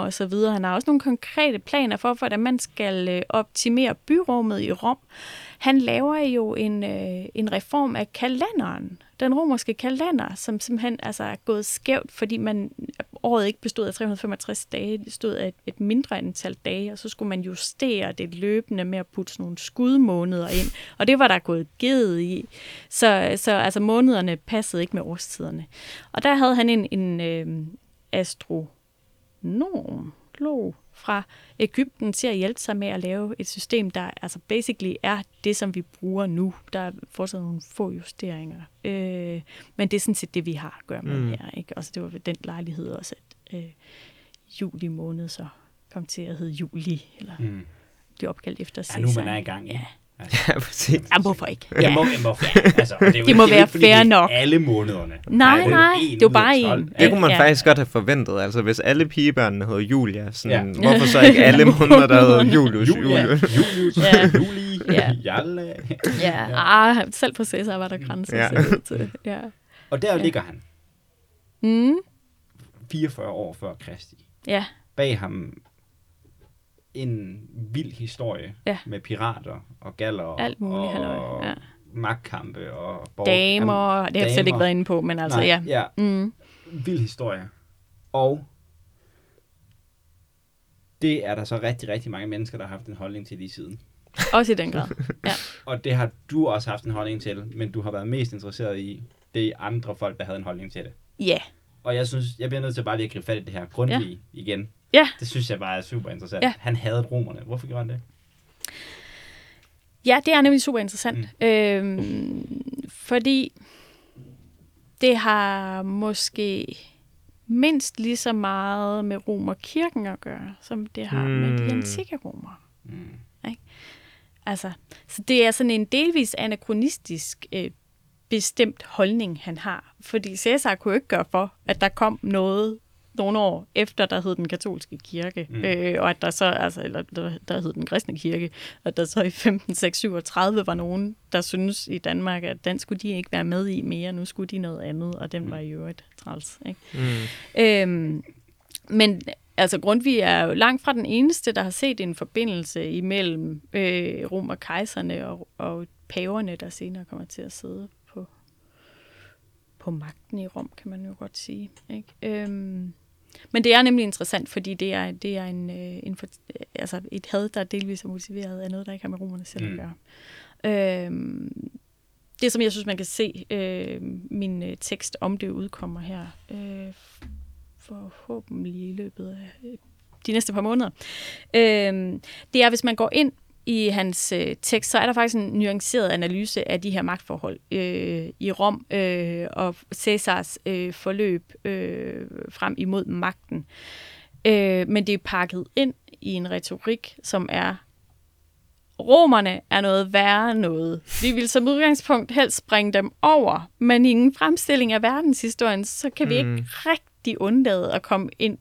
og så videre. Han har også nogle konkrete planer for, hvordan man skal øh, optimere byrummet i Rom. Han laver jo en, øh, en reform af kalenderen, den romerske kalender, som simpelthen altså, er gået skævt, fordi man året ikke bestod af 365 dage, det stod af et, et mindre antal dage, og så skulle man justere det løbende med at putte sådan nogle skudmåneder ind, og det var der gået givet i. Så, så altså, månederne passede ikke med årstiderne. Og der havde han en, en øh, astronom, log fra Ægypten til at hjælpe sig med at lave et system, der altså basically er det, som vi bruger nu. Der er fortsat nogle få justeringer. Øh, men det er sådan set det, vi har at gøre med Mm. her. Ikke? Altså, det var ved den lejlighed også, at øh, juli måned så kom til at hedde juli, eller Mm. blev opkaldt efter Ja, nu man er i gang. Ja. Altså, Ja, <laughs> præcis. Ja, hvorfor ikke? <laughs> det Ja. må, det må, ja, altså, det, jo, Det må jo være ikke, fair det nok. alle månederne. Nej, er jo nej, det er jo bare 12. en. Det kunne man Ja. faktisk godt have forventet. Altså, hvis alle pigebørnene hedder Julia, sådan, Ja. hvorfor så <laughs> ikke alle måneder, der hedder Julius? Julia, Julius? Julius, Ja. Juli. Ja. Jalle. Ja, ah, selv på Cæsar var der grænser. Ja. Ja. Til, ja. Og der Ja. ligger han, Mm, 44 år før Kristi. ja, Bag ham en vild historie Ja. med pirater og galler alt muligt, og halløj. Ja. magtkampe og borg- Damer, Jamen, det har jeg slet ikke været inde på, men altså, Nej, ja. ja. Mm, Vild historie. Og det er der så rigtig, rigtig mange mennesker, der har haft en holdning til lige siden. også i den grad. <laughs> Ja. Og det har du også haft en holdning til, men du har været mest interesseret i, det er andre folk, der havde en holdning til det. Ja. Og jeg synes, jeg bliver nødt til bare lige at gribe fat i det her grundlige ja. igen. Ja. Det synes jeg bare er super interessant. Ja. Han havde romerne. Hvorfor gjorde han det? Ja, det er nemlig super interessant. Mm. Øhm, fordi det har måske mindst lige så meget med romerkirken at gøre, som det har mm. med de Mm. antikke romere. Mm. Altså, så det er sådan en delvis anachronistisk øh, bestemt holdning, han har. Fordi Cæsar kunne jo ikke gøre for, at der kom noget nogle år efter, der hed den katolske kirke, Mm. mm. øh, og at der så, altså, eller der, der hed den kristne kirke, og der så i 1537 var nogen, der synes i Danmark, at den skulle de ikke være med i mere, nu skulle de noget andet, og den var i øvrigt træls. Ikke? Mm. Øhm, men altså Grundtvig er jo langt fra den eneste, der har set en forbindelse imellem øh, Rom og kejserne og, og paverne, der senere kommer til at sidde på, på magten i Rom, kan man jo godt sige. Ikke? Øhm, men det er nemlig interessant, fordi det er, det er en, øh, en altså et had, der delvis er motiveret af noget, der ikke har med romerne selv Mm. at gøre. Øhm, det, som jeg synes, man kan se, øh, min øh, tekst om det udkommer her, øh, forhåbentlig i løbet af øh, de næste par måneder. Øh, det er, hvis man går ind i hans øh, tekst, så er der faktisk en nuanceret analyse af de her magtforhold øh, i Rom øh, og Cæsars øh, forløb øh, frem imod magten. Øh, men det er pakket ind i en retorik, som er romerne er noget værre noget. Vi vil som udgangspunkt helst springe dem over, men i en fremstilling af verdenshistorien, så kan vi Mm. ikke rigtig undlade at komme ind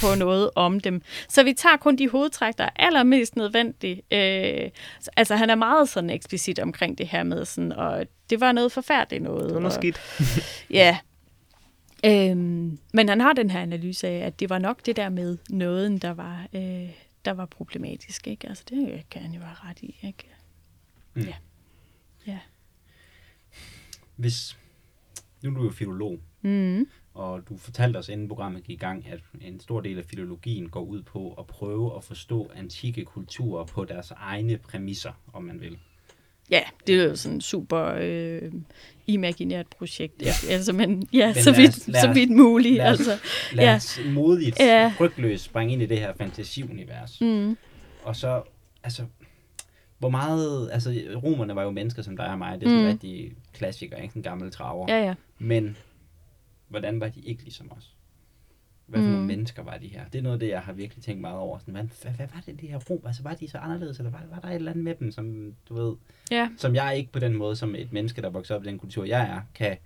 på noget om dem. Så vi tager kun de hovedtræk, der er allermest nødvendige. Øh, altså, han er meget sådan eksplicit omkring det her med sådan, og det var noget forfærdeligt noget. Det var noget og, skidt. <laughs> Ja. Øhm, men han har den her analyse af, at det var nok det der med nåden, der var, øh, der var problematisk. Ikke? Altså, det kan han jo have ret i. Ikke? Mm. Ja. Ja. Hvis, nu er du jo filolog, Mm. Og du fortalte os, inden programmet gik i gang, at en stor del af filologien går ud på at prøve at forstå antikke kulturer på deres egne præmisser, om man vil. Ja, det er jo sådan super øh, imaginært projekt. Ja. Ja. Altså, men, ja, Men så, lad vidt, os- lad så os- vidt muligt. lad os- altså. Lad Ja. os modigt, Ja. frygtløst springe ind i det her fantasiunivers. Mm. Og så, altså, hvor meget, altså, romerne var jo mennesker som dig og mig, det er sådan Mm. rigtig klassiker, ikke? En gammel traver. Ja, ja. Men, hvordan var de ikke ligesom os? Hvad for Mm. nogle mennesker var de her? Det er noget af det, jeg har virkelig tænkt meget over. Sådan, hvad, hvad, hvad var det, de her rom? Altså, var de så anderledes, eller var, var der et eller andet med dem, som, du ved, Ja. som jeg ikke på den måde, som et menneske, der vokser op i den kultur, jeg er, kan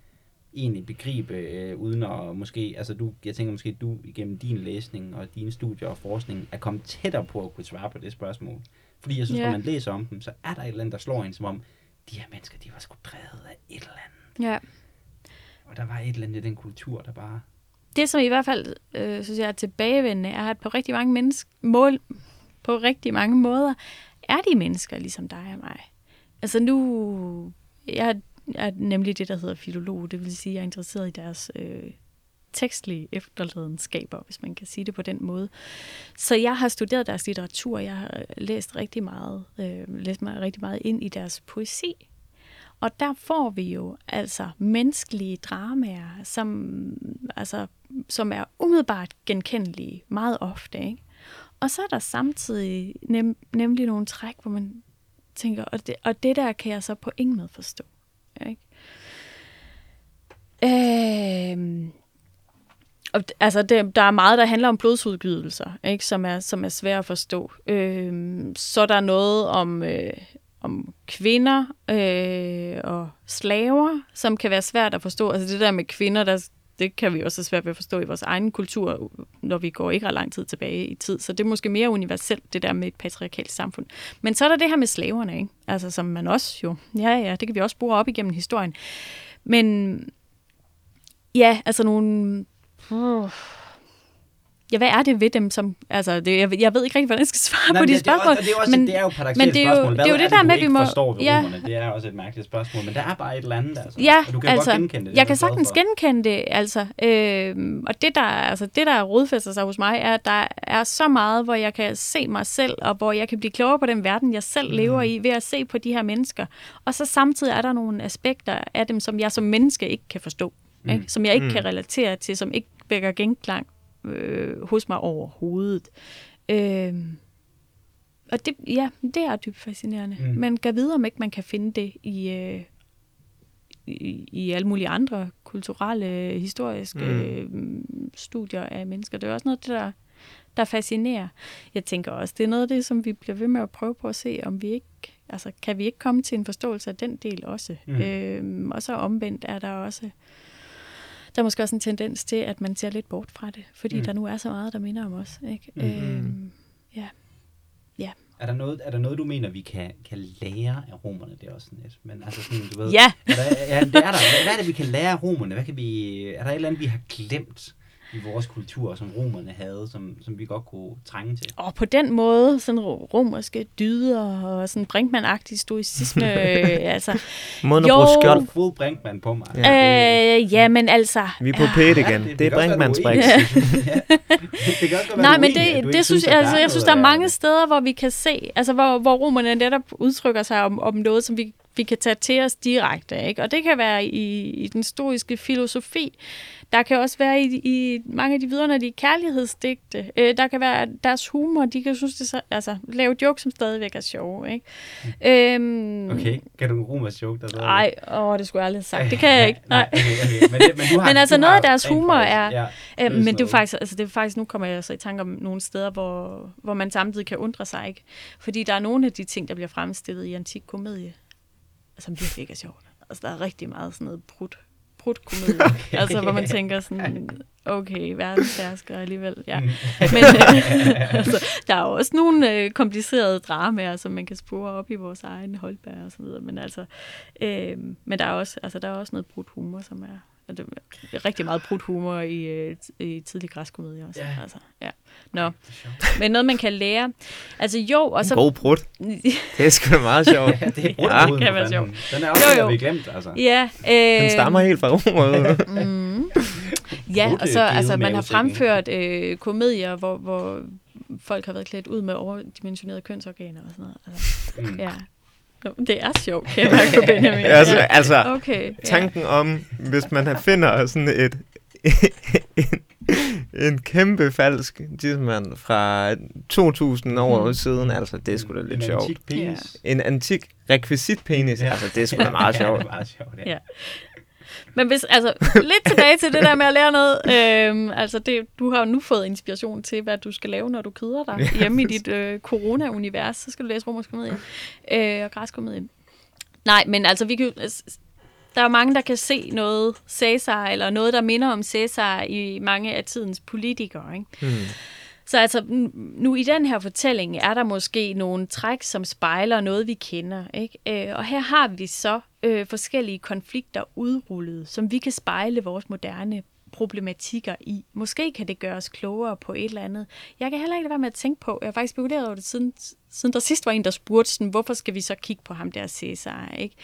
egentlig begribe, øh, uden at måske, altså du, jeg tænker måske, du igennem din læsning og dine studier og forskning, er kommet tættere på at kunne svare på det spørgsmål. Fordi jeg synes, Ja. når man læser om dem, så er der et eller andet, der slår en, som om, de her mennesker, de var sgu drevet af et eller andet. ja. Og der var et eller andet i den kultur, der bare... det, som i hvert fald, øh, synes jeg, er tilbagevendende, er, at på rigtig mange mennesker, mål, på rigtig mange måder, er de mennesker ligesom dig og mig. Altså nu, jeg er nemlig det, der hedder filolog, det vil sige, at jeg er interesseret i deres øh, tekstlige efterladenskaber, hvis man kan sige det på den måde. Så jeg har studeret deres litteratur, jeg har læst rigtig meget, øh, læst mig rigtig meget ind i deres poesi. Og der får vi jo altså menneskelige dramaer, som, altså, som er umiddelbart genkendelige meget ofte. Ikke? Og så er der samtidig nem, nemlig nogle træk, hvor man tænker, og det, og det der kan jeg så på ingen måde forstå. Ikke? Øhm, og, altså, det, der er meget, der handler om blodsudgydelser, ikke? Som, er, som er svært at forstå. Øhm, så er der noget om, øh, om kvinder øh, og slaver, som kan være svært at forstå. Altså det der med kvinder, der det kan vi også svært ved at forstå i vores egen kultur, når vi går ikke ret lang tid tilbage i tid. Så det er måske mere universelt, det der med et patriarkalt samfund. Men så er der det her med slaverne, ikke? Altså, som man også jo, ja, ja, det kan vi også bruge op igennem historien. Men ja, altså nogle... Uh, ja, hvad er det ved dem, som... Altså, det, jeg, jeg ved ikke rigtig, hvordan jeg skal svare Nej, på de det, spørgsmål. Det, er også, men, det er jo er jo- spørgsmål. Hvad det er jo det det, der med, ikke vi må- forstår ved ja. romerne? Det er også et mærkeligt spørgsmål, men der er bare et eller andet, altså. Ja, og du kan altså, godt genkende det. jeg det er kan sagtens for. genkende det, altså. Øh, og det der, altså, det, der rodfæster sig hos mig, er, at der er så meget, hvor jeg kan se mig selv, og hvor jeg kan blive klogere på den verden, jeg selv lever i, ved at se på de her mennesker. Og så samtidig er der nogle aspekter af dem, som jeg som menneske ikke kan forstå. Mm. Ikke? Som jeg ikke mm. kan relatere til, som ikke vækker genklang øh, hos mig overhovedet. Øh, og det, ja, det er dybt fascinerende. Mm. Men kan vide, om ikke man kan finde det i, øh, i, i alle mulige andre kulturelle, historiske Mm. mm. studier af mennesker. Det er også noget, der, der fascinerer. Jeg tænker også, det er noget af det, som vi bliver ved med at prøve på at se, om vi ikke, altså kan vi ikke komme til en forståelse af den del også. Mm. Øhm, og så omvendt er der også, der er måske også en tendens til, at man ser lidt bort fra det, fordi Mm. der nu er så meget, der minder om os. Ikke? Mm. Øhm, Er der, noget, er der noget, du mener, vi kan, kan lære af romerne? Det er også sådan lidt. Men altså sådan, du ved... ja, Er der, ja, det er der. Hvad, hvad er det, vi kan lære af romerne? Hvad kan vi, er der et eller andet, vi har glemt i vores kultur, som romerne havde, som, som vi godt kunne trænge til? Og på den måde, sådan ro- romerske dyder og sådan Brinkmann-agtig stoicisme, <laughs> øh, altså, Måden at Jo. bruge skjold. Fod Brinkmann på mig. Ja. øh, ja, men altså... Vi er på P1 igen. det- Det er <laughs> <laughs> det være, Brinkmanns er Brix. Ja. Nej, er men det, det ikke synes at jeg, altså, jeg synes, der er mange steder, hvor vi kan se, altså hvor, hvor romerne netop udtrykker sig om, om noget, som vi, vi kan tage til os direkte. Ikke? Og det kan være i, i den historiske filosofi. Der kan også være i, i mange af de vidunderlige kærlighedsdigte. Øh, der kan være deres humor. De kan synes, det så, altså, lave jokes, som stadigvæk er sjove. Ikke? Øhm, Okay, kan du en romersk joke, der så? Ej, åh, det skulle jeg aldrig have sagt. Det kan jeg <laughs> ikke. Nej, okay, okay. Men, det, men, du har, <laughs> Men altså, du noget af deres humor er- Ja, Øh, men det er, faktisk, altså det er faktisk, nu kommer jeg så i tanke om nogle steder, hvor, hvor man samtidig kan undre sig, ikke? Fordi der er nogle af de ting, der bliver fremstillet i antik komedie, som virkelig er sjovt. Altså, der er rigtig meget sådan noget brudt, brudt komedie. <laughs> okay. Altså, hvor man tænker sådan, okay, verdenshersker alligevel, ja. Mm. <laughs> Men <laughs> altså, der er jo også nogle øh, komplicerede dramaer, som man kan spore op i vores egen holdbær og så videre. Men altså, øh, men der er også, altså, der er også noget brudt humor, som er, det, er rigtig meget brudt humor i, øh, i tidlig græsk komedie også. Ja. Altså, ja. Nå, men noget man kan lære. Altså jo, og så... God brud. <laughs> Det er sgu da meget sjovt. Ja, det er Ja. ja, kan være sjovt. Den er også Jo, jo, vi glemt, altså. ja, øh, Den stammer helt fra Romerriget. <laughs> Mm. Ja, og så altså, man har fremført øh, komedier, hvor, hvor folk har været klædt ud med overdimensionerede kønsorganer og sådan noget. Altså, Mm. ja. Nå, det er sjovt, kan jeg mærke på <laughs> Benjamin. altså, altså, Okay. Ja. tanken om, hvis man finder sådan et <laughs> en, en kæmpe falsk tidsmand fra 2000 år Mm. siden, altså det er sgu da lidt En sjovt. antik penis. En antik rekvisitpenis, Ja. altså det er sgu da meget <laughs> Ja, sjovt. det er meget sjovt, ja. Ja. Men hvis, altså, lidt tilbage til det der med at lære noget. Øhm, altså, det, du har jo nu fået inspiration til, hvad du skal lave, når du keder dig hjemme i dit øh, corona-univers. Så skal du læse romersk komedie øh, og græsk komedie. Nej, men altså, vi kan, der er mange, der kan se noget Cæsar, eller noget, der minder om Cæsar i mange af tidens politikere. Ikke? Hmm. Så altså, nu i den her fortælling er der måske nogle træk, som spejler noget, vi kender. Ikke? Øh, og her har vi så øh, forskellige konflikter udrullet, som vi kan spejle vores moderne problematikker i. Måske kan det gøre os klogere på et eller andet. Jeg kan heller ikke lade være med at tænke på, jeg har faktisk spekuleret over det, siden, siden der sidst var en, der spurgte, sådan, hvorfor skal vi så kigge på ham der Cæsar, ikke?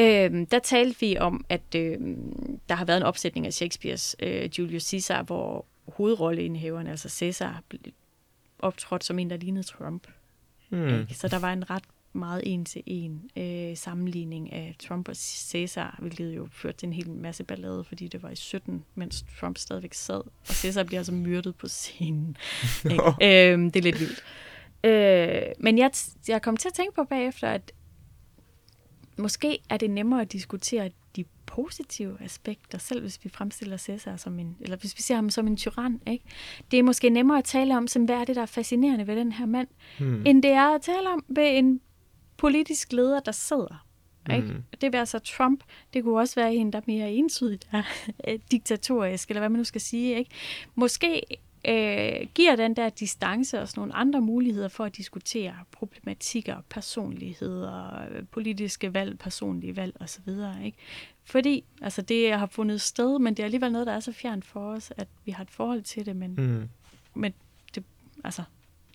Øhm, der talte vi om, at øhm, der har været en opsætning af Shakespeares øh, Julius Caesar, hvor hovedrolleindehaveren, altså Caesar, blev optrådt som en, der lignede Trump. Hmm. Ikke? Så der var en ret meget en-til-en øh, sammenligning af Trump og Caesar, hvilket jo førte til en hel masse ballade, fordi det var i 17, mens Trump stadigvæk sad, og Caesar bliver altså myrdet på scenen. <laughs> ikke? øhm, det er lidt vildt. Øh, men jeg, jeg kom til at tænke på bagefter, at måske er det nemmere at diskutere de positive aspekter, selv hvis vi fremstiller Cæsar som en, eller hvis vi ser ham som en tyran, ikke? Det er måske nemmere at tale om, som hvad er det, der er fascinerende ved den her mand, Hmm. end det er at tale om ved en politisk leder, der sidder. Ikke? Mm. Det vil altså Trump, det kunne også være en, der er mere entydigt er <laughs> diktatorisk, eller hvad man nu skal sige. Ikke? Måske øh, giver den der distance os nogle andre muligheder for at diskutere problematikker, personligheder, øh, politiske valg, personlige valg osv. Ikke? Fordi altså det har fundet sted, men det er alligevel noget, der er så fjernt for os, at vi har et forhold til det, men, Mm. men det, altså,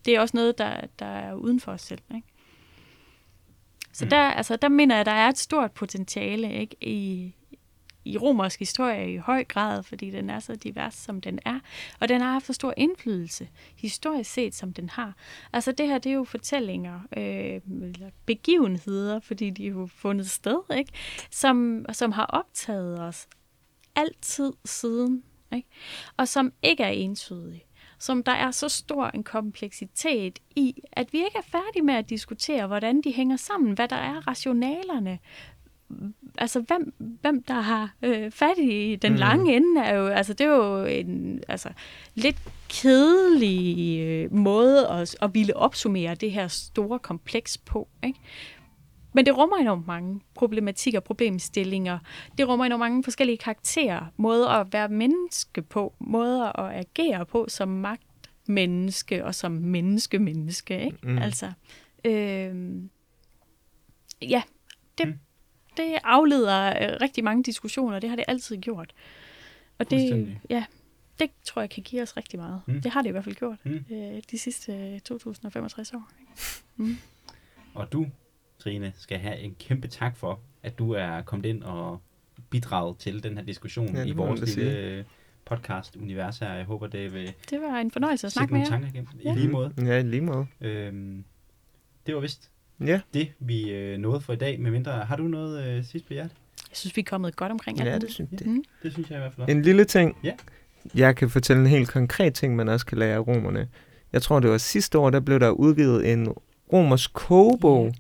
det er også noget, der, der er uden for os selv. Ikke? Så Mm. der, altså, der mener jeg, der er et stort potentiale ikke? I, i romersk historie i høj grad, fordi den er så divers, som den er. Og den har haft for stor indflydelse, historisk set, som den har. Altså det her, det er jo fortællinger, øh, eller begivenheder, fordi de er jo fundet sted, ikke? Som, som har optaget os altid siden, ikke? og som ikke er entydige. Som der er så stor en kompleksitet i, at vi ikke er færdige med at diskutere, hvordan de hænger sammen, hvad der er rationalerne, altså hvem, hvem der har øh, fat i den Mm. lange ende, er jo, altså det er jo en altså, lidt kedelig øh, måde at, at ville opsummere det her store kompleks på. Ikke? Men det rummer enormt mange problematikker, problemstillinger. Det rummer enormt mange forskellige karakterer, måder at være menneske på, måder at agere på som magtmenneske og som menneske-menneske. Ikke? Mm. Altså, øh, ja, det, Mm. Mm. det afleder øh, rigtig mange diskussioner, det har det altid gjort. Og det, ja, det tror jeg kan give os rigtig meget. Mm. Mm. Det har det i hvert fald gjort Mm. øh, de sidste øh, 2065 år. Og du, Trine, skal have en kæmpe tak for, at du er kommet ind og bidraget til den her diskussion Ja, i vores lille podcast-univers her. Jeg håber, det vil Det var en fornøjelse at snakke med nogle jer. tanker igennem. I Ja. lige måde. Ja, i lige måde. Øhm, det var vist Ja, det, vi øh, nåede for i dag. Med mindre, har du noget øh, sidst på hjertet? Jeg synes, vi er kommet godt omkring alt ja det synes jeg. Mm. Det synes jeg i hvert fald. En lille ting. Ja. Jeg kan fortælle en helt konkret ting, man også kan lære af romerne. Jeg tror, det var sidste år, der blev der udgivet en romersk kogebog, Ja.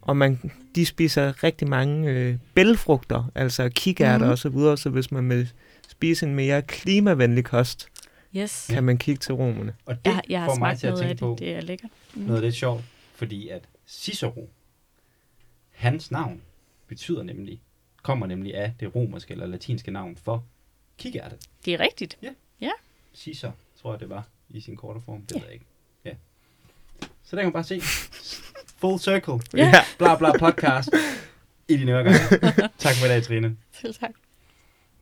og man, de spiser rigtig mange øh, bælfrugter, altså kikærter Mhm. og så videre, så hvis man vil spise en mere klimavenlig kost, Yes. kan man kigge til romerne. Og det Jeg, jeg har får mig smagt til at noget tænke af på det. Det er lækkert. Mm. noget lidt sjovt, fordi at Cicero, hans navn betyder nemlig, kommer nemlig af det romerske eller latinske navn for kikærte. Det er rigtigt. Caesar, tror jeg det var, i sin korte form. Det Ja. ved jeg ikke. Ja. Så der kan man bare se. Full circle. Ja. Bla bla podcast. I dine ører. tak for i dag, Trine. Selv tak.